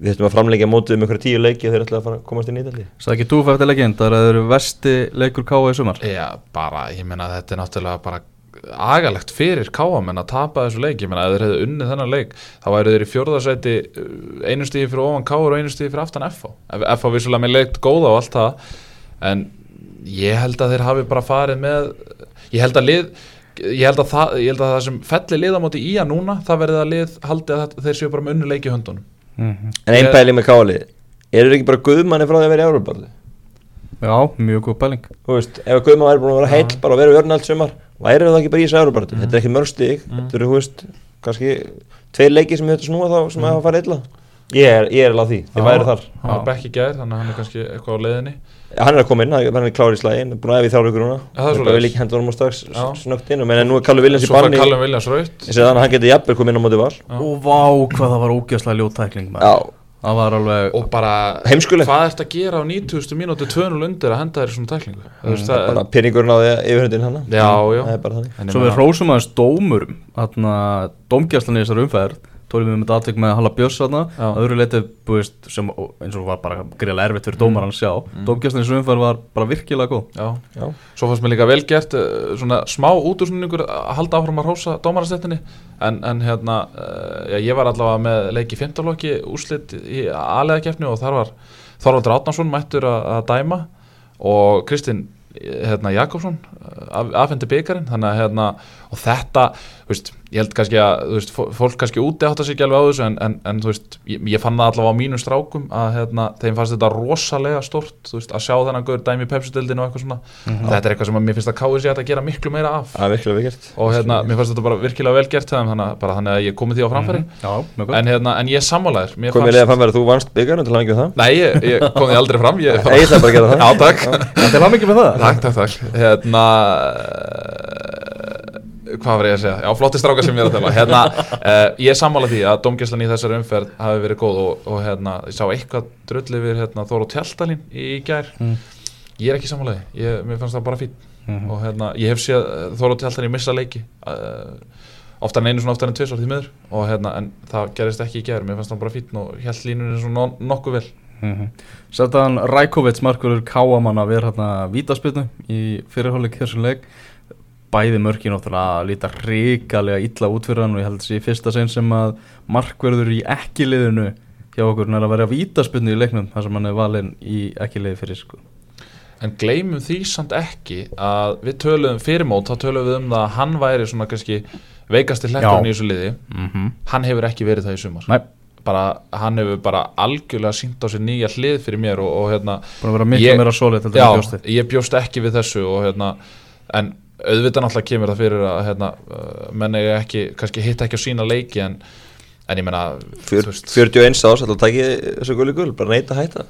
við þurfum að framleggja mótið um einhverja tíu leiki og þeir ætla að fara að komast inn í það er ekki túfæfti legend það eru vesti leikur káa í sumar. Já, bara, ég meina þetta er náttúrulega bara agalegt fyrir káamenn að tapa þessu leik, ég meina ef þeir hefðu unnið þennan leik þá væru þeir í fjórðarsæti einu stíði fyrir ofan káur og einu stíði fyrir aftan FH FH vissulega með leikt góða og allt það. En ég held að þeir hafi bara farið með ég held að lið ég held að það, ég held að það sem felli liðamóti í að núna, það verði að lið haldi að þeir séu bara með unnu leiki höndunum Mhm. En einn pæling með kálið Eru þeir ekki bara guðmanni frá því að vera í Európarðu? Já, mjög góð pæling Þú veist, ef að guðmann væri búin að vera heill bara að vera í örn allt sumar væri það ekki bara í þessu Európarðu? Þetta er ekki mörg stig Þetta eru, þú veist, kannski tveir leiki sem þetta snúa þá sem hafa farið illa Ég er, ég er alveg að því, þið Já. væri þar. Hann var bekk í gær, þannig að hann er kannski eitthvað á leiðinni. Ja, Hann er að koma inn, hann er klár í slægin búin að í þrjá vikur núna. Ja, það er Ég vil ekki hendur honum á strax snögt inn en nú er Kallu Viljans í svo fær Callum Williams raut Ég þannig að hann geti jafnvel komið inn á móti val. Og vá, hvað það var ógeðslega ljóttækling Já, Það var alveg og bara Heimskulegt. hvað ert að gera á 90. mínúti 200 undir að henda þér svona tæklingu? Mm, veist, það, bara pinningurinn á því að yfirhundin hann já, já. Það er bara þannig. En ég Svo við hrósum aðeins dómurum dómgæslan í þessari umferð Tólum við með þetta atvik með Halla Björns að öðru leiti, búist, sem eins og var bara greiðlega erfitt fyrir dómaran að sjá. Mm. Dómgæslan í umferð var bara virkilega góð. Já. Já, svo fannst mér líka vel gert eh, svona smá útúrsningur að halda áfram að hrósa dómarastettinni en, en hérna, uh, já, ég var allavega með leik í 15 loki úrslit í aðlega keppni og þar var Þorvaldur Átnarsson mættur að, að dæma. Og Kristinn eh, hérna, Jakobsson eh, af, afhendi byggarinn þannig að hérna, og þetta þú veist, ég held kannski að þú veist, fó- fólk kannski úti átt að sig ekki alveg á þessu en, en, en þú veist, ég, ég fann það allavega á mínum strákum að hérna, þeim fannst þetta rosalega stort veist, að sjá þennan gaur dæmi í pepsudildinu og eitthvað svona. Þetta er eitthvað sem að mér finnst að káði sér að gera miklu meira af. Er virkilega vikert og hérna, mér fannst þetta bara virkilega vel gert hjá þeim, þannig, að- bara þannig að ég komið því á framfæri. Já, mjög góð en, hérna, en ég sammálaður. Komið þú byggarinn til að hengja það? Nei, ég, ég kom því aldrei fram ég, það bara að gera það. Já, takk Hvað var ég að segja? Já, flotti strákar sem ég er að tala. Hérna, uh, ég sammála því að domgæslan í þessari umferð hafi verið góð og, og hérna, ég sá eitthvað drull yfir hérna, Þóru Tjaldalín í, í gær. Mm. Ég er ekki sammála því, ég, mér fannst það bara fín Mhm. og hérna, ég hef séð uh, Þóru Tjaldalín missa leiki uh, oftar en einu svona oftar en tvisvar því miður. Og hérna, en það gerist ekki í gær. Mér fannst það bara fín og held línunni svona no- nokkuð vel. Sertan Rækovits markurur káamann að vera hérna vítaspilnu í fyrirháleik þessum leik bæði mörkin náttúrulega líta ríkalega illa út fyrir hann og ég held að þessi í fyrsta sinn sem að markverður í ekki liðinu hjá okkur er að vera vítaspilnu í leiknum þar sem hann er valinn í ekki liði fyrir sko. En gleymum því samt ekki að við töluðum fyrir mót, þá töluðum við um það að hann væri svona kannski veikasti hlekkurinn í þessu liði. mm -hmm. Hann hefur ekki verið það í sumar. Nei, Bara, hann hefur bara algjörlega sínt á sér nýja hlið fyrir mér og, og hérna, að Ég- já, ég bjóst ekki við þessu og hérna, en auðvitað náttúrulega kemur það fyrir að hérna, uh, menn eiga ekki, kannski hitta ekki á sína leiki en, en ég menna, Fjör- þú veist, 41 ás, alltaf tæki þessu gulli gull bara neita að hætta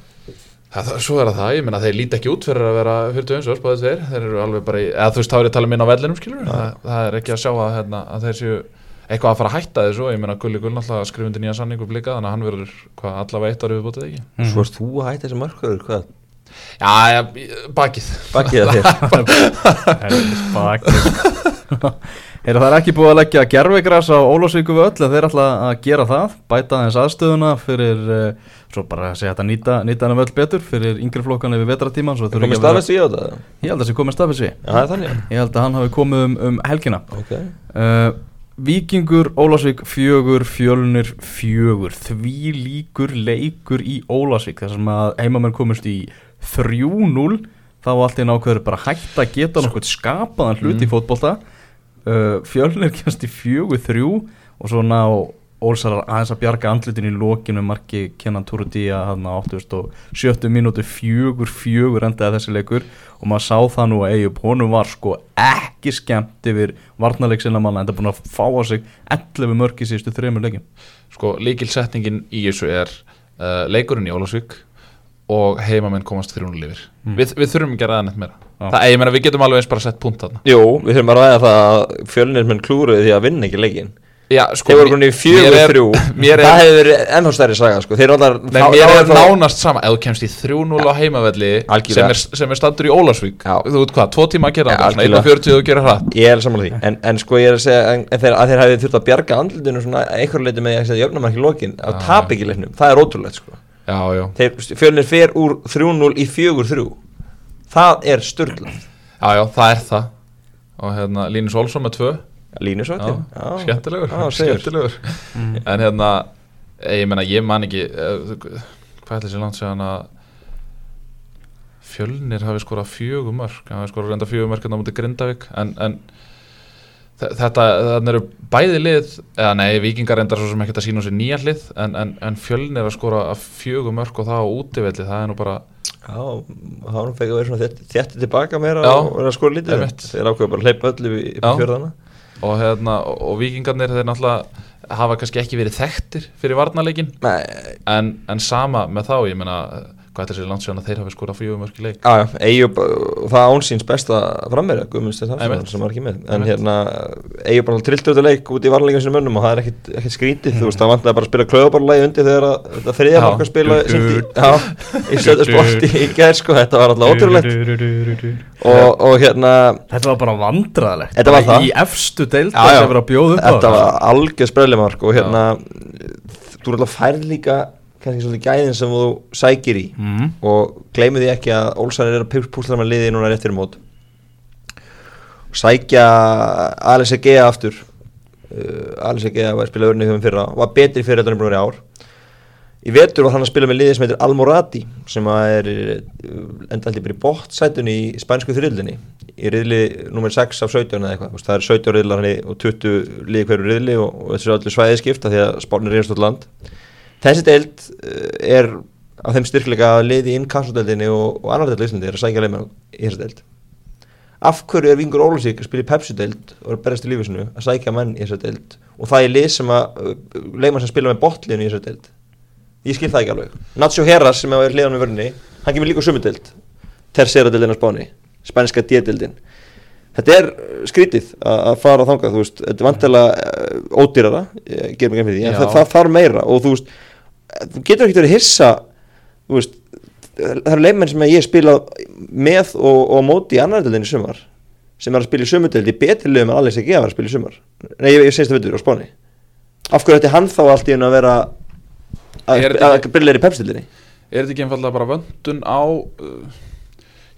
Það, svo er það það, ég meina þeir líti ekki út fyrir að vera 41 árs báðið tveir, þeir eru alveg bara í, eða þú veist þá er ég að tala um inn á vellinum skilur, það, það er ekki að sjá að, hérna, að þeir séu eitthvað að fara að hætta þessu ég meina Gulli Gull náttúrulega skrifundi nýja sanningu blika þannig að hann verður hvað allavega eitt árið við bótið ekki. Mhm. Svo erst þú að hætta þessi markaður, hvað? Já, já, bakið. Bakkið að þér. Helvítis bakið. Heyra, það er ekki búið að leggja gerfigras á Ólásvíku við öll en þeir ætla að gera það bæta aðeins aðstöðuna fyrir uh, svo bara að segja þetta nýta, nýta hana vel betur fyrir yngri flokkana yfir vetratíman Komið staðfest í á þetta? Ég held að það sé komið er þannig. Ég held að hann hafi komið um, um helgina. Ok. Uh, Víkingur, Ólásvík, fjögur, fjölnir, fjögur. Því líkur leikur í Ólásvík þar sem að heimamenn komist í 3-0 þá var allt í nákvæður bara hægt að geta nokkuð skapaðan hlut í fótbolta. Uh, Fjölnir kemst í fjögur, þrjú og svo ná Ólsarar aðeins að bjarga andlutin í lokinu marki kennan Túrudía hann á 87 mínútu fjögur, fjögur endaði þessi leikur. Og maður sá það nú að Eyjup, honum var sko ekki skemmt yfir varnarleik sinna manna en það búin að fá á sig 11 mörg í síðustu þreymur leikin Sko, líkilsetningin í þessu er uh, leikurinn í Ólafsvík og heimamenn komast þrjúnul yfir. Mm. Við, við þurfum ekki að ræða neitt meira. Já. Það, ég meina, við getum alveg eins bara sett punkt þarna. Jú, við þurfum að ræða það að fjölnir menn klúruði því að vinna ekki leikin Já, sko, Þeir voru konið í fjögur þrjú er- Það hefur verið ennþá stærri saga sko Þeir allar Nei, mér er nánast sama, ef þú kemst í 3-0 á heimavelli sem er, sem er standur í Ólasvík Já. þú veit hvað, tvo tíma að gera algjörlega. 1.40 og gera hratt Ég er samanlega því en, en sko ég er að segja en, en þeir, að þeir hafi þurft að bjarga andlutinu svona einhverju leiti með því að setja jöfnumarki í lokin að Já. tapa ekki leiknum, það er ótrúlegt sko fjölnir fer úr 3-0 í 4-3 Það er störla já, já, það er það. Og hérna Línus Olsson með tvö. Línusvættin Já, skemmtilegur, Já, segir. skemmtilegur. En hérna, eh, ég meina, ég man ekki eh, Hvað ætli sér langt segja að Fjölnir hafi skorað fjögur mörg hafi skorað reynda fjögur mörg hérna á múti Grindavík en, en þetta, þannig eru bæði lið eða nei, vikingar reyndar svo sem ekki að sína sér nýja lið en, en, en Fjölnir að skora að fjögur mörg og það á útivelli, það er nú bara Já, hann fekk að vera svona þétti tilbaka meira Já, og vera að skora lítið einmitt. Þeir ákveða bara að hleypa öllu í, fjörðana. Og, hérna, og, vikingarnir þeir náttúrulega hafa kannski ekki verið þekktir fyrir varnarleikin en, en sama með þá, ég meina hvað sér langt síðan að þeir hafi skorað fjögur mörg í leik. Já, Eyjup, það án síns besta frammeira, Guðmund Steinn Hafsson sem var ekki með, en hérna Eyjup bara trilltu þetta leik út í varleikum sinni mönnum og það er ekkit, ekkit skrítið, þú veist, það vantaði bara að spila klöðubarlagi undir þegar að þetta þriðja marka spila í, já, í gær, sko, þetta var alltaf ótrúlegt. og, og hérna, Þetta var bara vandræðalegt Þetta var það. Í efstu deild Já, já. Það var að bjóða upp á þetta var algjör sprellimark og hérna, þú er alltaf færð líka kannski svolítið gæðin sem þú sækir í mm. og gleymu því ekki að Olsson er að púsla með liði núna rétt fyrir mót. Sækja Alex Egea aftur. Uh, Alex Egea var að spila örni hjá fyrra var betri fyrir þetta nefnir í ár. Í vetur var hann að spila með liði sem heitir Almorati sem að er uh, enda alltaf bara í bótt í spænsku þriðlinni í riðli nummer 6 af 17 eða eitthvað. Það er 17 riðlar hann og 20 liði hverju riðli og, og þessu er allir svæðið skipta því að spárnir er einstótt land þessi deild uh, er af þeim styrkleika að liði inn kassodeldinni og, og annar deild á Íslandi er að sækja leikmenn í þessi deild. Af hverju er Vingur Ólusík að spila í Pepsi-deild og er að berast í lífisinu að sækja menn í þessi deild? Og það er lið sem að uh, leikmenn sem spila með botlinu í þessi deild. Ég skil það ekki alveg. Nacho Heras sem er hliðan með vörni hann kemur líka sumu deild. Tercera deildin á Spáni spænska D-deildin. Þetta er uh, skrítið að fara þangað þú veist, þetta er vantilega ódýrara ég ger mig ekki fyrir því, en Já. það þarf meira og þú veist, þú getur ekki verið hissa veist, það eru leikmenn sem ég spila með og, og móti í í sumar sem er að spila í sumudeld í betri liðum en Alex ekki að vera að spila í sumar. Nei, ég, ég segist það veitur á Spáni. Af hverju ætti hann þá allt í hennu að vera að, Er að, að byrja í pepstildinni er þetta ekki einfallega bara vöndun á uh,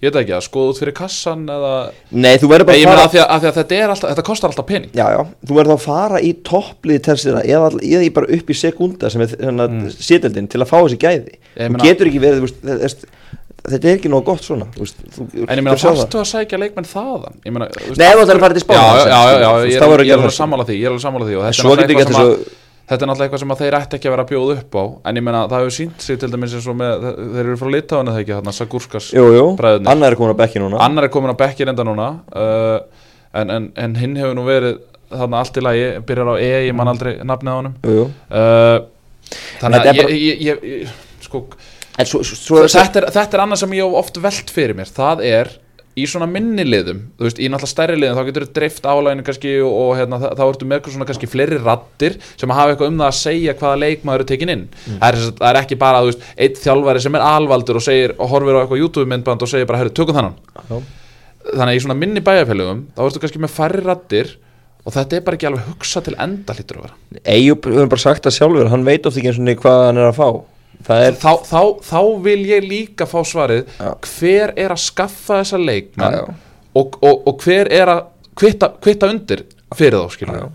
ég veit ekki að skoða út fyrir kassan eða nei, þú verður Nei, bara ég að meina að að, að að þetta, alltaf, þetta kostar alltaf pening Já, já, þú verður þá að fara í topplið tersina eða, eða bara upp í sekunda sem er hérna, mm. sételdin til að fá þessi gæði Ég Þú getur ekki verið, veist, þetta, er ekki nóg gott svona veist, þú, En ég meina, þarftu að sækja leikmenn þaðan? Ég Nei, þú ætlar að fara til Spánar, Já, já, já, ég er, ég er alveg sammála því, ég er alveg sammála því og þetta er Svo náttúrulega getur eitthvað sem að- Þetta er náttúrulega eitthvað sem þeir ætti ekki að vera að bjóða upp á En ég meina, það hefur sínt sig til dæmis eins og með Þeir eru frá Litáin eða ekki, þarna, Sagurskas Bræðurnir. annar er komin á bekki núna. Annar er komin á bekki reynda núna uh, en, en, en hinn hefur nú verið þarna allt í lagi, byrjar á E, ég man aldrei nafnið á jú uh, Þannig að ég, ég, ég, ég sko, svo, svo, svo þetta, er, þetta er annað sem ég hef oft velt fyrir mér það er í svona minni liðum þú veist, í náttúrulega stærri liðum þá getur þú dreift álæginu kannski og, og hérna, þá, ertu með svona kannski fleiri rattir sem hafa eitthvað um það að segja hvaða leikmaður er tekin inn. Það, er, það er ekki bara, þú veist, eitt þjálfari sem er alvaldur og segir og horfir á eitthvað YouTube myndband og segir bara, herru, tökum þannan Já. þannig að í svona minni bæjarfélögum þá ertu kannski með færri rattir og þetta er bara ekki alveg hugsa til enda hlýtur að vera. Eyjup hefur bara sagt það sjálfur, hann veit oft ekki eins og hvað hann er að fá er, þá, þá, þá vil ég líka fá svarið Já. hver er að skaffa þessa leikmenn. Og, og, og hver er að kvitta, kvitta undir fyrir þá já.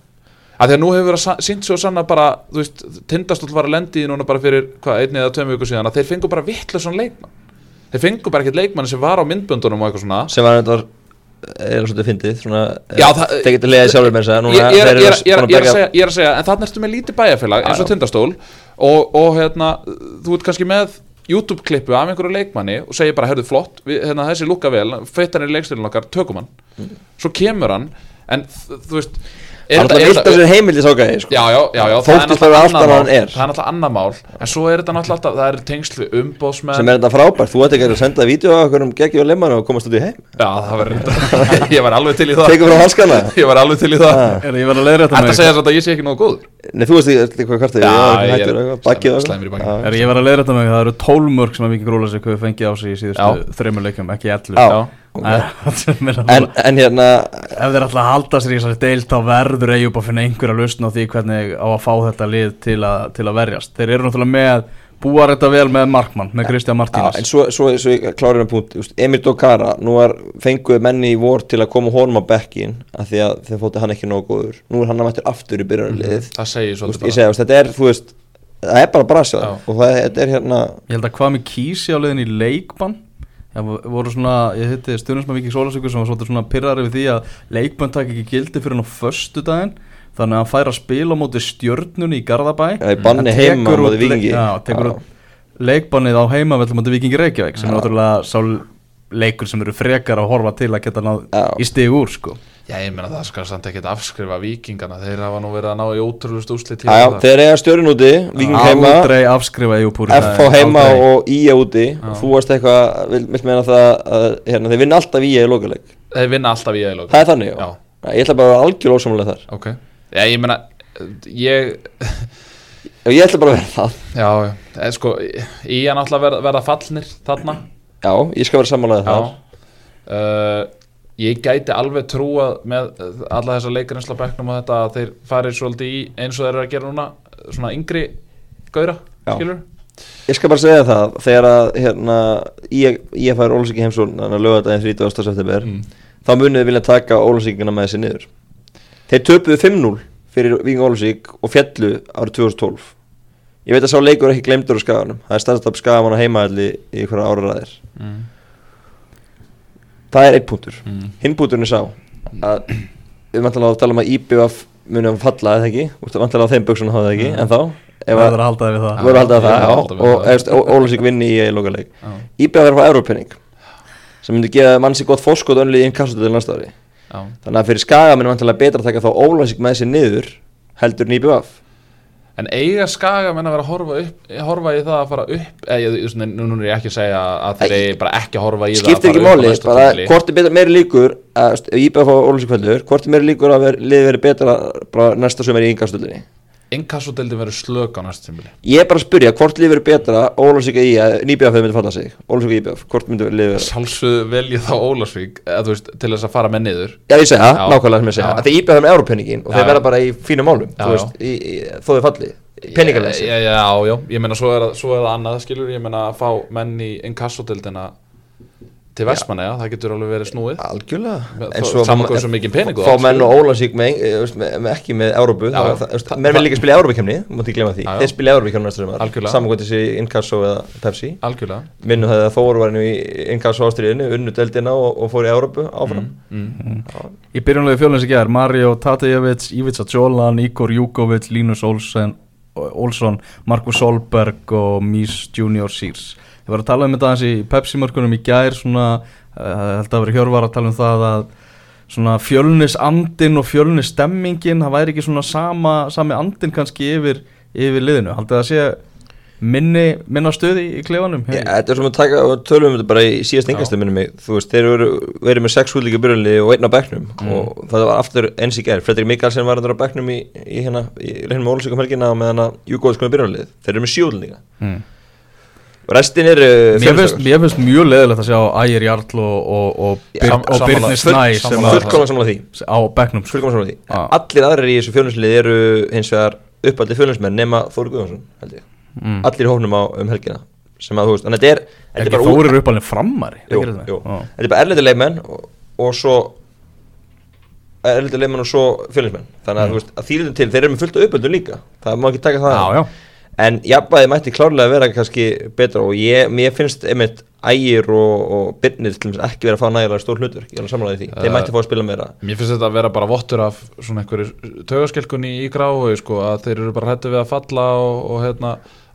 að því að nú hefur verið sínt svo sanna bara þú veist, tindastóll var að lendi í núna bara fyrir hvað, einni eða tveim viku síðan að þeir fengu bara vittlega leikmann þeir fengu bara ekkert leikmann sem var á myndböndunum og eitthvað svona sem var er svolítið fyndið svona, Já, það- þeir getur leiðið sjálfur með þess að ég, er- að að segja, að en þannig ertu með lítið bæjarfélag eins og tindastól og, og hérna, þú ert kannski með YouTube klippu af einhverju leikmanni og segir bara, herðu flott, við, hérna, þessi lukka vel feitt hann í leikstilin okkar, tökum hann Mm. svo kemur hann en þú veist er alltaf vilt að sér heimildi sákaði sko. Já, já, já, já Þóttist það er náttúrulega bara allt annað annað mál. en er. Það er náttúrulega annar mál. En svo er þetta alltaf, það er tengslu umbóðsmenn sem er þetta frábært, þú ætti ekki að senda vídeo á okkur um geggjum og lemman og komast út í heim. Já, það verður Ég var alveg til í það. Ég var alveg til í það. Ah. Ég var að leiða þetta Þetta segja samt að ég sé ekki nógu góður? Nei, þú veist ekki hvað kvartið Já, ég var að leiða þetta með það eru 12 mörg sem að Viking Rólasik hefur fengið á sig í síðustu þreymur leikjum, ekki 11 Já. En, en, en hérna ef þeir að halda sér í þessari deil þá verður Eyjup að finna einhverja lausn á því hvernig á að fá þetta lið til að, til að verjast. Þeir eru náttúrulega með búar þetta vel með Markmann, með Kristján Já, Martínez. en svo, svo, svo klárir með punkt. Emir Dokara, nú var fenguð menni í vor til að koma honum á bekkin af því að þeir fóttu hann ekki nógu góður. Nú er hann að mættur aftur í byrjunarliðið Það segir svolítið er, veist það er bara brasjað og það, er hérna Ég held að hvað með kísi á leiðin í leikbann voru svona, ég hitti stundismann Viki Sólasökur sem var svolítið svona pyrrari við því að leikbann takk ekki gildi fyrir hann á föstudaginn. Þannig að hann fær að spila á móti stjörnunni í Garðabæ. Já, í banni heima á móti Víkingi. Já, tekur út leikbannið á heimavell móti Vikingi Reykjavík sem er náttúrulega sá leikur sem eru frekar að horfa til að geta náð Já. í stig úr sko. Já, ég meina það skal samt ekkert afskrifa vikingana Þeir hafa nú verið að ná í ótrúlust úslit já, já, þeir eiga stjörn úti, Víking heima. Aldrei afskrifa Eupúri FH heima og IA úti. Já. og þú varst eitthvað, vil, vil meina það að hérna, þeir vinna alltaf IA í lokaleg Þeir vinna alltaf í eilók það er þannig, já, Já. Ég ætla bara að vera algjör ósamlega þar. Ok. Já, ég meina Ég ég ætla bara að vera það. Já, já. Eh, Sko, að náttúrulega verða, verða fallnir þarna já, ég skal vera samanlega þar. Uh, Ég gæti alveg trúa með alla þessa leikarinsla bekknum og þetta að þeir farið svolítið í eins og þeir eru að gera núna svona yngri gauðra, skilur Ég skal bara segja það, þegar að hérna, ég, ég fær Ólasík heimsón þannig að löga þetta eins 30. september Mm. þá munið þið vilja taka Ólasíkina með þessi niður. Þeir töpuðu 5-0 fyrir Víking Ólasík og fjallu árið 2012 Ég veit að sá leikur ekki glemdur á skaganum. Það er staðstaf skagaman á heimaðalli í einhverja áraræðir mm. Það er einn punktur. Mm. Hinn punkturinn er sá að við vantilega að tala um að IBF munið að falla eða ekki? Vantilega á þeim buksunum hafa það ekki Mm. en þá? Ef Það að að halda við það. Já. voru að halda það er að já, við og það. Ólasík vinni í lokaleik Já, IBF er að fá Európenning sem myndi gefa mannsi gott fórskot önlið í innkassu til næsta ári. Já. Þannig að fyrir skagamenn er vantilega betra að taka þá Ólasík með sér niður heldur en IBF En eiga skaga menn að vera að horfa, upp, horfa í það að fara upp eða nú, nú er ég ekki að segja að þeir eigi bara ekki að horfa í það skiptir að ekki fara upp á máli, næsta bara tímabili. hvort er betra, meiri líkur að st- ef IBF á Ólasík fellur, hvort er meiri líkur að liði verið betra næsta sumar í innkastöldinni Inkasso-deildin verður slök á næsta tímabili. Ég er bara að spyrja, hvort verið betra Ólasík í að IBF hefur myndið falla sig. Ólasík í IBF, hvort myndið liði verið Sjálfsögðu velji þá eða veist, til þess að fara með niður. Já, ég segja, Já. nákvæmlega sem ég segja Því IBF er með Európenningin og Já, þeir verða bara í fínum málum veist, í, í, þó þau falli. Penningarleysi Já, já, já, ég meina svo er, það- annað skilur, ég meina að fá menn í Inkasso-deildina til Vestmanna, það getur alveg verið snúið. Algjörlega. Þó- svo mikið pening Fá menn og Ólasík með, eh, veist, með, með ekki með Európu Menn vil líka spila í Európukemni Mátti ekki glemma því. Þeir spila í Európukemni næsta sumar. Algjörlega. Saman hvort þessi Inkasso eða Pepsi. Algjörlega. Minnum það að Þór var í Inkasso ástriðinu Unnu deildina og, og fór í Európu áfram. Mm. Í byrjunlegu fjólins í gerð, Mario Tatejevic, Ivica Jolan, Igor Jugovic, Linus Olsen, Olsson, Markus Solberg og Mies Junior Sears. Ég var að tala um þetta aðeins í Pepsi-mörkunum í gær, svona, uh, held að vera hjörvar að tala um það að svona fjölnis andin og fjölnis stemmingin, það væri ekki svona sama, sami andin kannski yfir, yfir liðinu. Haldið að sé minni, minna stöði í klefanum? Já, þetta er sem að taka og tölum um þetta bara í síðast mig Þú veist, þeir eru verið með sex húlíka byrjunli og einn á bekknum Mm. og það var aftur eins í gerð Fredrik Mikkelsen var endur á bekknum í, í hérna í leiknum með Ólusíkum helgina og með hana Júkóðskunni byrjunlið Þeir eru með sjúlíka Mm. Restin eru Mér finnst, mér finnst mjög leðilegt að sjá Ægir Jarl og, og, og, Já, Byr, sam- og Birnir Snæ fullkomlega sammála því á bekknum sko. fullkomlega sammála því Já. Allir aðrir í þessu fjölunslið eru hins vegar uppaldi fjölunnsmenn nema Þóri Guðjónsson held ég mm. Allir í hófnum á um helgina sem að þú veist, en þetta er er ekki bara Þórir uppalinn frammari Jú, jú. Já. Þetta er bara erlendir leikmenn og, og svo erlendir leikmenn og svo fjölinsmenn þannig að, Mm. þú veist, að þýrðum til, þeir eru með fullt af uppöldum líka það má ekki taka það já, já. En jafnvæði mætti klárlega vera kannski betra og ég, mér finnst einmitt ægir og, og byrnir ekki vera að fá nægilega stór hlutur ég er samanlega því, þeir mætti fá að spila meira. Mér finnst þetta að vera bara vottur af svona einhverju taugaskelkunni í gráu sko, að þeir eru bara hættu við að falla og, og hérna,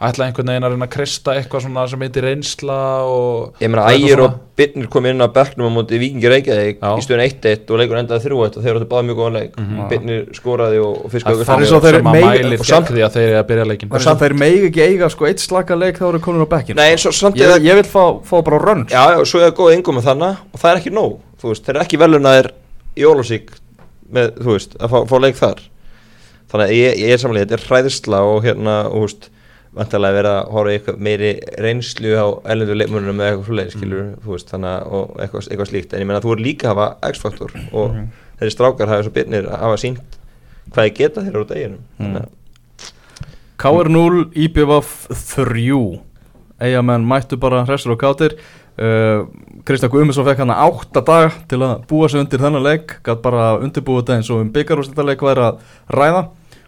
ætla einhvern veginn að reyna að krista eitthvað svona sem heitir reynsla og ég meina ægir og byrnir kom inn á bekknum á móti Víkingi Reykjavík Já. í stöðun 1-1 og leikur endaði 3-1 og þeir áttu báða mjög góðan leik. Mhm. byrnir skoraði og, og Það fiskaði er Það er svo þeir mælir því að þeir eru að byrja leikin og samt þeir megi ekki eiga sko eitt slaka leik þá eru komin á bekkin Nei, svo samt ég, er ég vil fá, fá bara rönn Já, já, svo er það góð yngum með þannig og það er ekki nóg, veist, þeir eru ekki velunaðir í Ólafsík með, þú veist, að fá, fá leik þar. Þannig að ég, ég er samanlega, þetta er hræðisla og hérna, og, þú veist vantarlega verið að horfa meiri reynslu á ellendu leikmörnum með eitthvað svoleið, skilur, þú veist, þannig að og eitthvað, eitthvað slíkt, en ég meina að þú er líka að hafa X-faktor og Mhm. þeirri strákar hafa svo byrnir að hafa sínt hvað þið geta þeirra á deginum. Að KR 0, IBVF 3 Eigamenn mættu bara hrestur og kátir. Uh, Kristján Guðmundsson fekk hann átta dag til að búa sig undir þennan leik. Gætt bara undirbúið þetta eins og um byggarústættarleik væri að ræða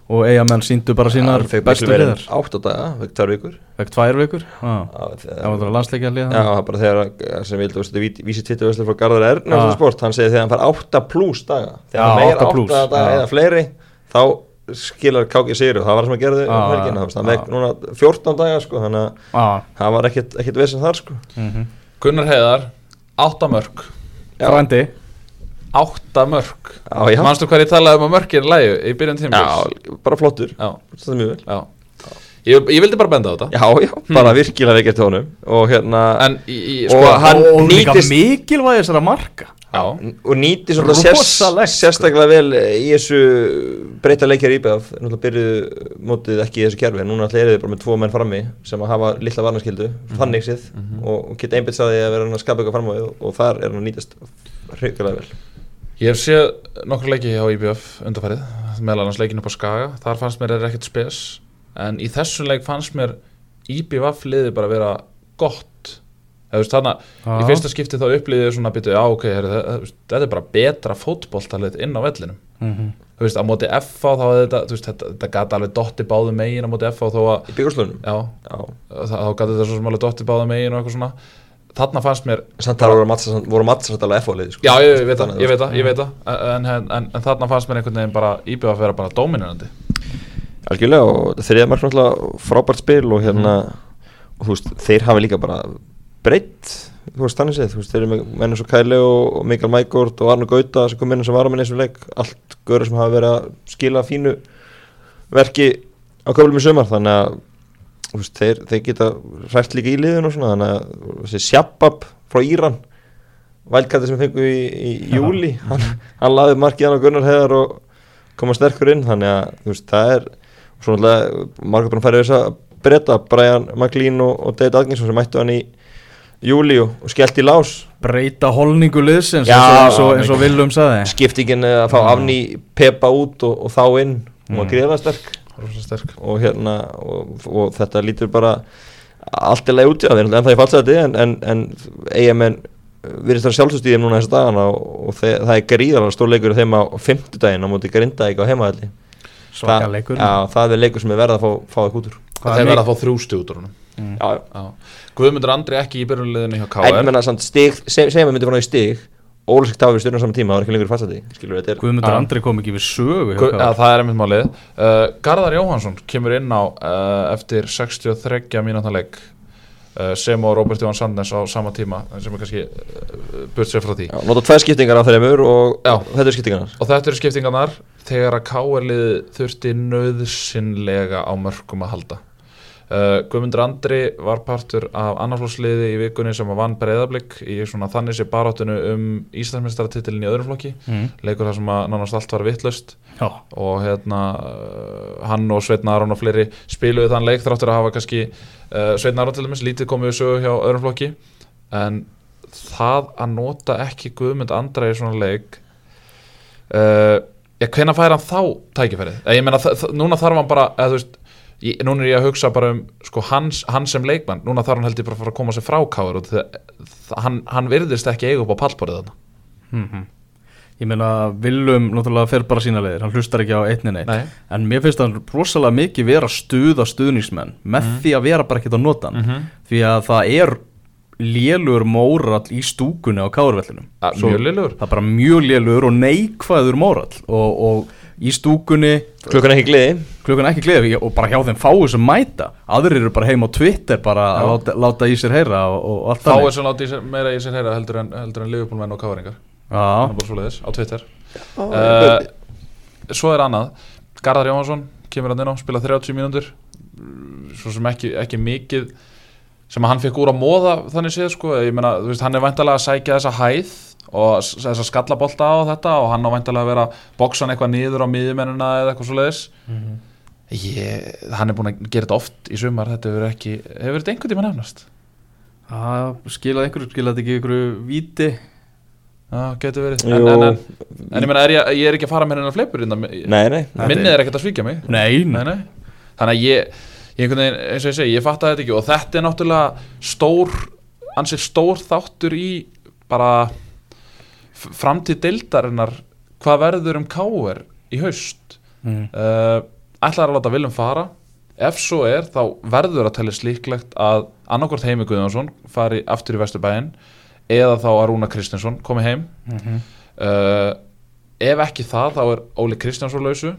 og eigamenn síndu bara sínar fékk bestu miklu verið liðar átta daga, fekk tvær vikur Fekk tvær vikur ah. Já, Það var landsleikja Já, lið það var bara þegar sem vildu vísi tvittu veistlega frá Garðar Erna Já. sport, hann segir þegar hann fær 8 pluss daga þegar Já, hann meir 8 8 plús, daga já. eða fleiri þá skilar KG sigur og það var það sem að gera þau Já, um helgina, já, það já. vekk núna 14 daga sko, þannig að ah. það var ekkit, ekkit vesinn þar sko mm Gunnar Heiðar, átta mörg Já. Frændi Átta mörg Manstu hvað ég talaði um að mörgin lægi í byrjun já bara flottur, já, það mjög vel. Já. Ég, ég vildi bara benda á þetta. Já, já, bara virkilega veikert honum. Og hérna, En í, í, Og sko, hann og, nýtist- mikilvæg þessara marka. Já, og nýti svona sérst, Rosalegt, sko. sérstaklega vel í þessu breyta leikjar íbæð náttúrulega byrjuðu mótið ekki í þessu kerfi en núna ætla er þið bara með tvo menn frammi sem að hafa litla varnaskildu, þannig séð. Og, og geta einbytt saði að vera hann að skapa eitthvað fram á við og, og þar er hann að nýtast hrigalega vel Ég hef séð nokkur leiki hjá IBF undarfærið, meðal annars leikin upp á Skaga. Þar fannst mér er ekkert spes en í þessum leik fannst mér IBF liði bara vera gott. Eða veist þarna, í fyrsta skipti þá upplýðið svona byttu, já ok, heru, þetta er bara betra fótboltalið inn á vellinum. Mm þú veist, á móti FA þá hefði þetta, þú veist, þetta, þetta gata alveg dotti báðu megin á móti FA þó að, í byggurslunum já, Já, þá, þá gata þetta svo sem alveg dotti báðu megin og eitthvað svona þarna fannst mér samt þar voru alveg F-fólið sko. Já, ég, ég veit það, ég veit það, ég veit það. En, en, en, en þarna fannst mér einhvern veginn bara íbjöð að vera bara dominirandi Algjörlega og þriða mark náttúrulega frábært spil og hérna og þú veist, þeir hafa líka bara breytt, þú veist, þannig séð. Þú veist, þeir eru með mennum svo Kæli og, Mikael Mækort og Arnur Gauta sem kom inn sem var á minni eins og leik, allt görður sem hafa verið að skila fínu verki á köflum í sumar, þannig að veist, þeir, þeir geta rætt líka í liðun og svona, þannig að þessi Shabab frá Íran vælkætti sem við fengum í, í júli hann, hann laði markið hann á Gunnar Heðar og koma sterkur inn, þannig að þú veist, það er og svo náttúrulega margur búin að færa þess að breyta Brian McLean og, og David Atkinson sem mættu hann í júli og, og skellt í lás. Breyta holningu Já, eins og, og, og Willum sagði. Skiptingin að fá afni Peppa út og, og þá inn hún var Mm. Rosa sterk og hérna og, og þetta lítur bara allt er leið út í það, en það er falsæti en, en, en EMN virðist það þeim núna þessa dagana og, og þe það er gríðalega stór leikur í þeim á fimmtudaginn á móti Grindavík á heimaðalli Svaka leikur. Já, það er leikur sem er verið að fá, fá það út úr. Það Þeir er verða að fá þrjú stjútur honum. Mm. Já, Já. Guðmundur Andri ekki í byrjunliðinu hjá En KR ég menna samt stig, seg- segjum við myndum frá í stig Ólísk tafi við stjórnum saman tíma, það var ekki lengur fastandi Skilur við, þetta er Guðmundur. Andri kom ekki við sögu hjá Gu- KR. ja, Það er einmitt málið uh, Garðar Jóhansson kemur inn á uh, eftir 63 mínúta leik uh, sem og Robert Jón Sandnes á sama tíma sem er kannski uh, burt sér frá því Já, nota tvær skiptingar af þeimur og Já. þetta er skiptingarnar Og þetta eru skiptingarnar þegar að KR-lið þurfti nöðsynlega á mörgum að halda. Uh, Guðmundur Andri var partur af annarflósliði í vikunni sem vann breyðablík í svona þannig sé baráttinu um Íslandsmeistaratitilin í öðrum flokki. mm. Leikur þar sem að nánast allt var vittlust og hérna uh, hann og Sveitn Aron og fleiri spiluðu þann leik þráttur að hafa kannski uh, Sveitn Aron til dæmis lítið komið við sögu hjá öðrum flokki en það að nota ekki Guðmund Andra í svona leik uh, já, hvenær fær hann þá tækifærið? Eh, Ég meina, núna þarf hann bara, eða þú veist ég, núna er ég að hugsa bara um sko, hans, hans sem leikmann, núna þarf hann held ég bara að fara að koma sér frá káður og það, hann, hann virðist ekki eiga upp á pallborið þarna mm Ég meina, Willum náttúrulega fer bara sína leiðir, hann hlustar ekki á einni neitt Nei. En mér finnst hann rosalega mikið vera stuða stuðningsmenn með því að vera bara ekkert á notan Mhm. Því að það er lélur mórall í stúkunni á káurvellinum Ja, mjög lélegur. Það er bara mjög lélur og neikvæður mórall og, og í stúkunni. Klukkan ekki gleði. Klukkan ekki gleði og bara hjá þeim fáu sem mæta. Aðrir eru bara heim á Twitter bara að láta, láta í sér heyra og, og er sem láti í sér, meira í sér heyra heldur en, heldur en Liverpool-menn og káringar á Twitter. Uh, uh, Svo er annað. Garðar Jóhansson kemur hann inn á spila 30 mínútur. Svo sem ekki, ekki mikið sem að hann fekk úr að móða þannig séð sko. Ég meina, þú veist, hann er væntalega að sækja þessa hæð og s- þessa skallabolta á þetta og hann á væntalega að vera að boksa hann eitthvað niður á miðjumennina eða eitthvað svoleiðis. Ég, hann er búin að gera þetta oft í sumar þetta hefur ekki, hefur þetta einhvern tíma nefnast? Það skilaði einhverju, skilaði ekki einhverju víti? Já, getur verið. En, en, en, en ég meina, er ég, ég er ekki að fara með hennar fleipur innan, Nei, nei. Nei. minnið er ekkert að svíkja mig. Nei, Nei, nei. þannig að ég, ég einhvern veginn, eins og ég segi, ég fatt þetta ekki og þetta er náttúrulega stór ansið stór þáttur í bara framtíð deildarinnar hvað verður um káir í haust Mm. uh, ætlar að láta Viljum fara ef svo er þá verður að teljast líklegt að annarkvort Heimi Guðjónsson fari aftur í Vesturbæinn eða þá að Rúna Kristinsson komi heim Mhm. uh, ef ekki það þá er Óli Kristjánsson lausu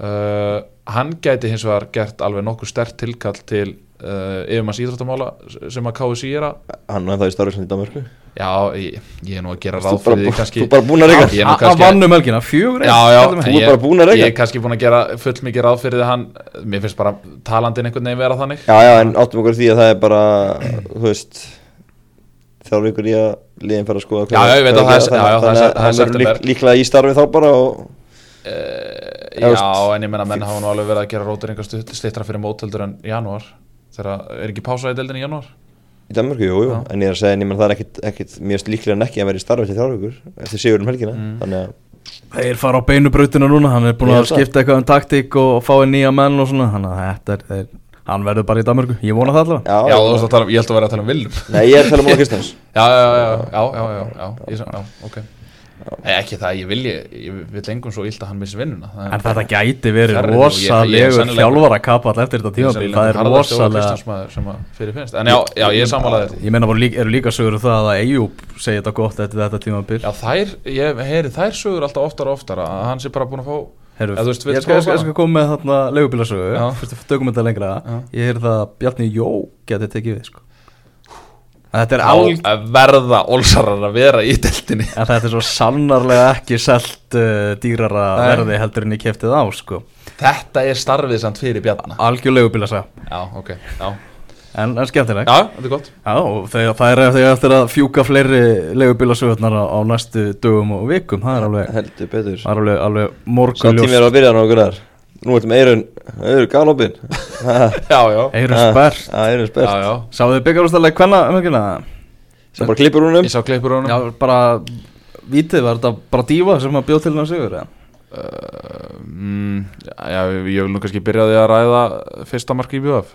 uh, hann gæti hins vegar gert alveg nokkuð stert tilkall til uh, yfirmanns íþróttamála sem að KSI er að Hann er það í starfisand í Danmarku já, ég, ég er nú að gera ráð fyrir því kannski þú bara búin að er nú Að kannski- vann um helgina, fjögur Já, já, Þú er bara búin að reyka. ég er kannski búin að gera full mikið ráð fyrir því hann mér finnst bara talandin einhvern veginn vera þannig. Já, já, en áttum okkur því að það er bara, þú veist þrjár vikur í að liðin fara að skoða Já, já, ég veit að það er- já, já, það er- þannig að það er líklega í starfi þá bara og uh, Já, Já, en ég menna menn hafa nú alveg verið að gera rótur einhver stittra fyrir mótöldur en janúar. Þegar er ekki pása í deildin í janúar? Í Danmarku, jú, jú, Já. en ég er að segja en ég menn það er ekkit, ekkit mjög líklega en ekki að vera í starfi til þrjár vikur eftir sigur um helgina, Mm. þannig að Þeir fara á beinu brautina núna, hann er búin að það. skipta eitthvað um taktík og fá inn nýja menn og svona Þannig að þetta er, þeir, hann verður bara í Danmörku, ég vona það allavega. Já, Já, þú veist að tala um, ég held að vera að tala um Viljum Nei, ég er að tala um Óla Kristjáns. Já, já, já, já, já, já, já, já, ég, sa- já, ok ekki það, ég vilji, ég vil engum svo illt að hann missi vinnuna það er En þetta gæti verið er sennilega- þjálfara kapall eftir þetta er sennilega Það er rosalega Kristjánsmaður sem að fyrir finnst En já, já, ég er sammálaðið Ég líka, eru líka sögur um það að Eyjúb segir þetta gott eftir þetta tímabil Já, þær, ég heyri þær sögur alltaf oftar og oftar að hann sé bara búin að fá Heru, þú veist, ég, skal, koma með þarna leigubílasögu Já. Fyrst að tökum þetta lengra. Ég heyrði það að Bjarni Jó geti tekið við sko. Þetta er á alg að verða ólsarar að vera í deltinni En þetta er svo sannarlega ekki selt uh, dýrara Nei. verði heldur en ég keftið á sko. Þetta er starfið samt fyrir bjarna. Algjör leigubílasaga Já, ok, já. En, en skemmtileg Já, þetta er gott. Já, og þegar, það er þegar eftir að fjúka fleiri leigubílasögurnar á, á næstu dögum og vikum Það er alveg, Heldur betur. það er alveg, alveg morgunljós að Nú ertum Eirun, Eirun galopin Já, já, Eirun Ah. spert. Já, Eirun já, spert. Já Sáðu þið byggarústaleg hvenna um ekki Sem bara klippur húnum Ég sá klippur honum. Já, bara Vítið, var þetta bara dífa sem að bjóð til hann sigur eða? uh, mm, Já, ég vil nú kannski byrja því að ræða fyrsta mark í BF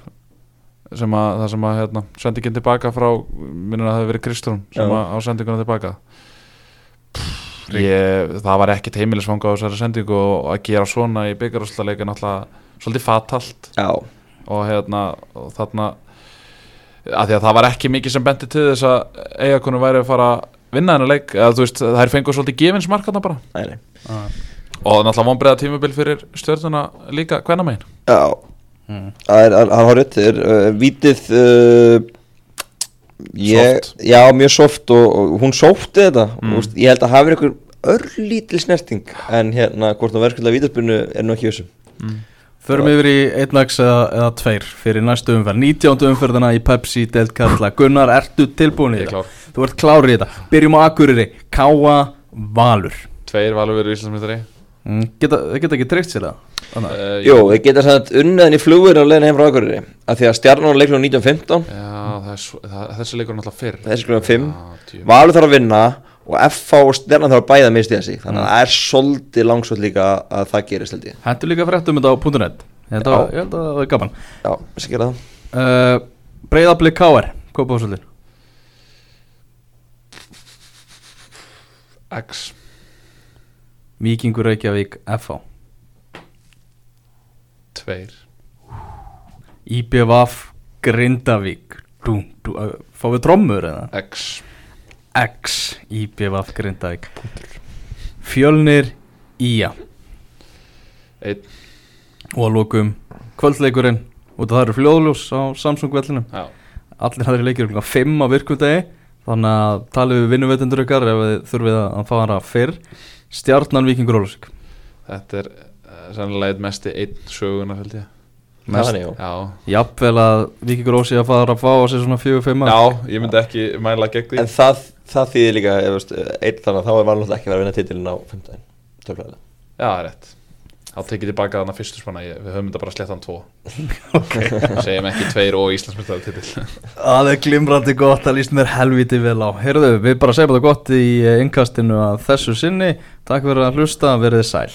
sem að, það sem að, hérna, sendingin tilbaka frá, minnur að það hefur verið Kristrún sem Já. að á sendinguna tilbaka. Pff, ég, það var ekkert heimilisfanga á þessari sendingu og að gera svona í byggarúslaleika náttúrulega svolítið fatalt. Já, og hérna og þarna að því að það var ekki mikið sem benti til þess að eigakonum væri að fara að vinna hennar leik. Eða þú veist, þær fengur svolítið gefins markarna bara. Nei, nei. Og náttúrulega vonbreiða tímabil fyrir stjórnuna líka hvenna megin Já, Mm. það er, hann har rétt þér uh, Vítið uh, Soft. Já, mjög soft og, og hún sótti þetta Mm. mm. úst, Ég held að hafi einhver örlítil snerting En hérna, hvort það verður skilja vítaspunnu er nú ekki þessum Förum yfir í einnlags eða, eða tveir fyrir næstu umferð 19. umferðina í Pepsi Delt Karla Gunnar, ertu tilbúin í Ég þetta? klár. Þú ert klár í þetta Byrjum á Akureyri, Káa Valur Tveir valur verið Íslandsmyndari mm, Geta, geta ekki treykt sér það? Uh, Jú, við geta sagt unnaðin í flugur á leiðin heim frá Akureyri að Því að stjarnan leiklum 1915 Já, það er svo, það, þessi leikur er náttúrulega fyrr. Þessi fimm. Já, djú- Valur þarf að vinna og FH og stjarnan þarf að bæða misti þessi Þannig að það er svolítið langsvöld líka að það gerist held ég. Hentu líka frétt um þetta á .net. Ég held að, Já. ég held að það er gaman. Já, þessi gera það. Uh, Breiðabli Káar, Kópahúsvöldur X Víkingur Reykjavík FH Tveir. IBVF Grindavík. Dú, dú, uh, Fáum við trommur eða? X. X. IBVF Grindavík. Fjölnir Ía. Einn. Og að lókum kvöldleikurinn. Af það eru fljóðljós á Samsung vellinum. Já. Allir hafði leikir klukkan 5 á virkundegi þannig að talið við vinnuveitendur ykkar ef þið þurfið að fara fyrr Stjarnan Víkingur Ólusík Þetta er uh, sannlega eitt mesti einn söguna held ég. Mest- Þannig, já. Já. Jafnvel að Víkingur Ólusík að fara að fá á sig svona 4-5 Já, ég myndi ekki mæla gegn því. En það, það þýðir líka, einn þannig að þá er valnútt ekki verið að vinna titilin á 15 Töflaðilega Já, það er rétt Þá tekið tilbaka þarna fyrstu spanna ég, Við höfum þetta bara slettan tvo. Okay. Segjum ekki tveir og Íslandsmyndaði titil. Það er glimrandi gott, það líst mér helviti vel á. Heyrðu, við bara segjum þetta gott í innkastinu að þessu sinni Takk fyrir að hlusta, verðið sæl.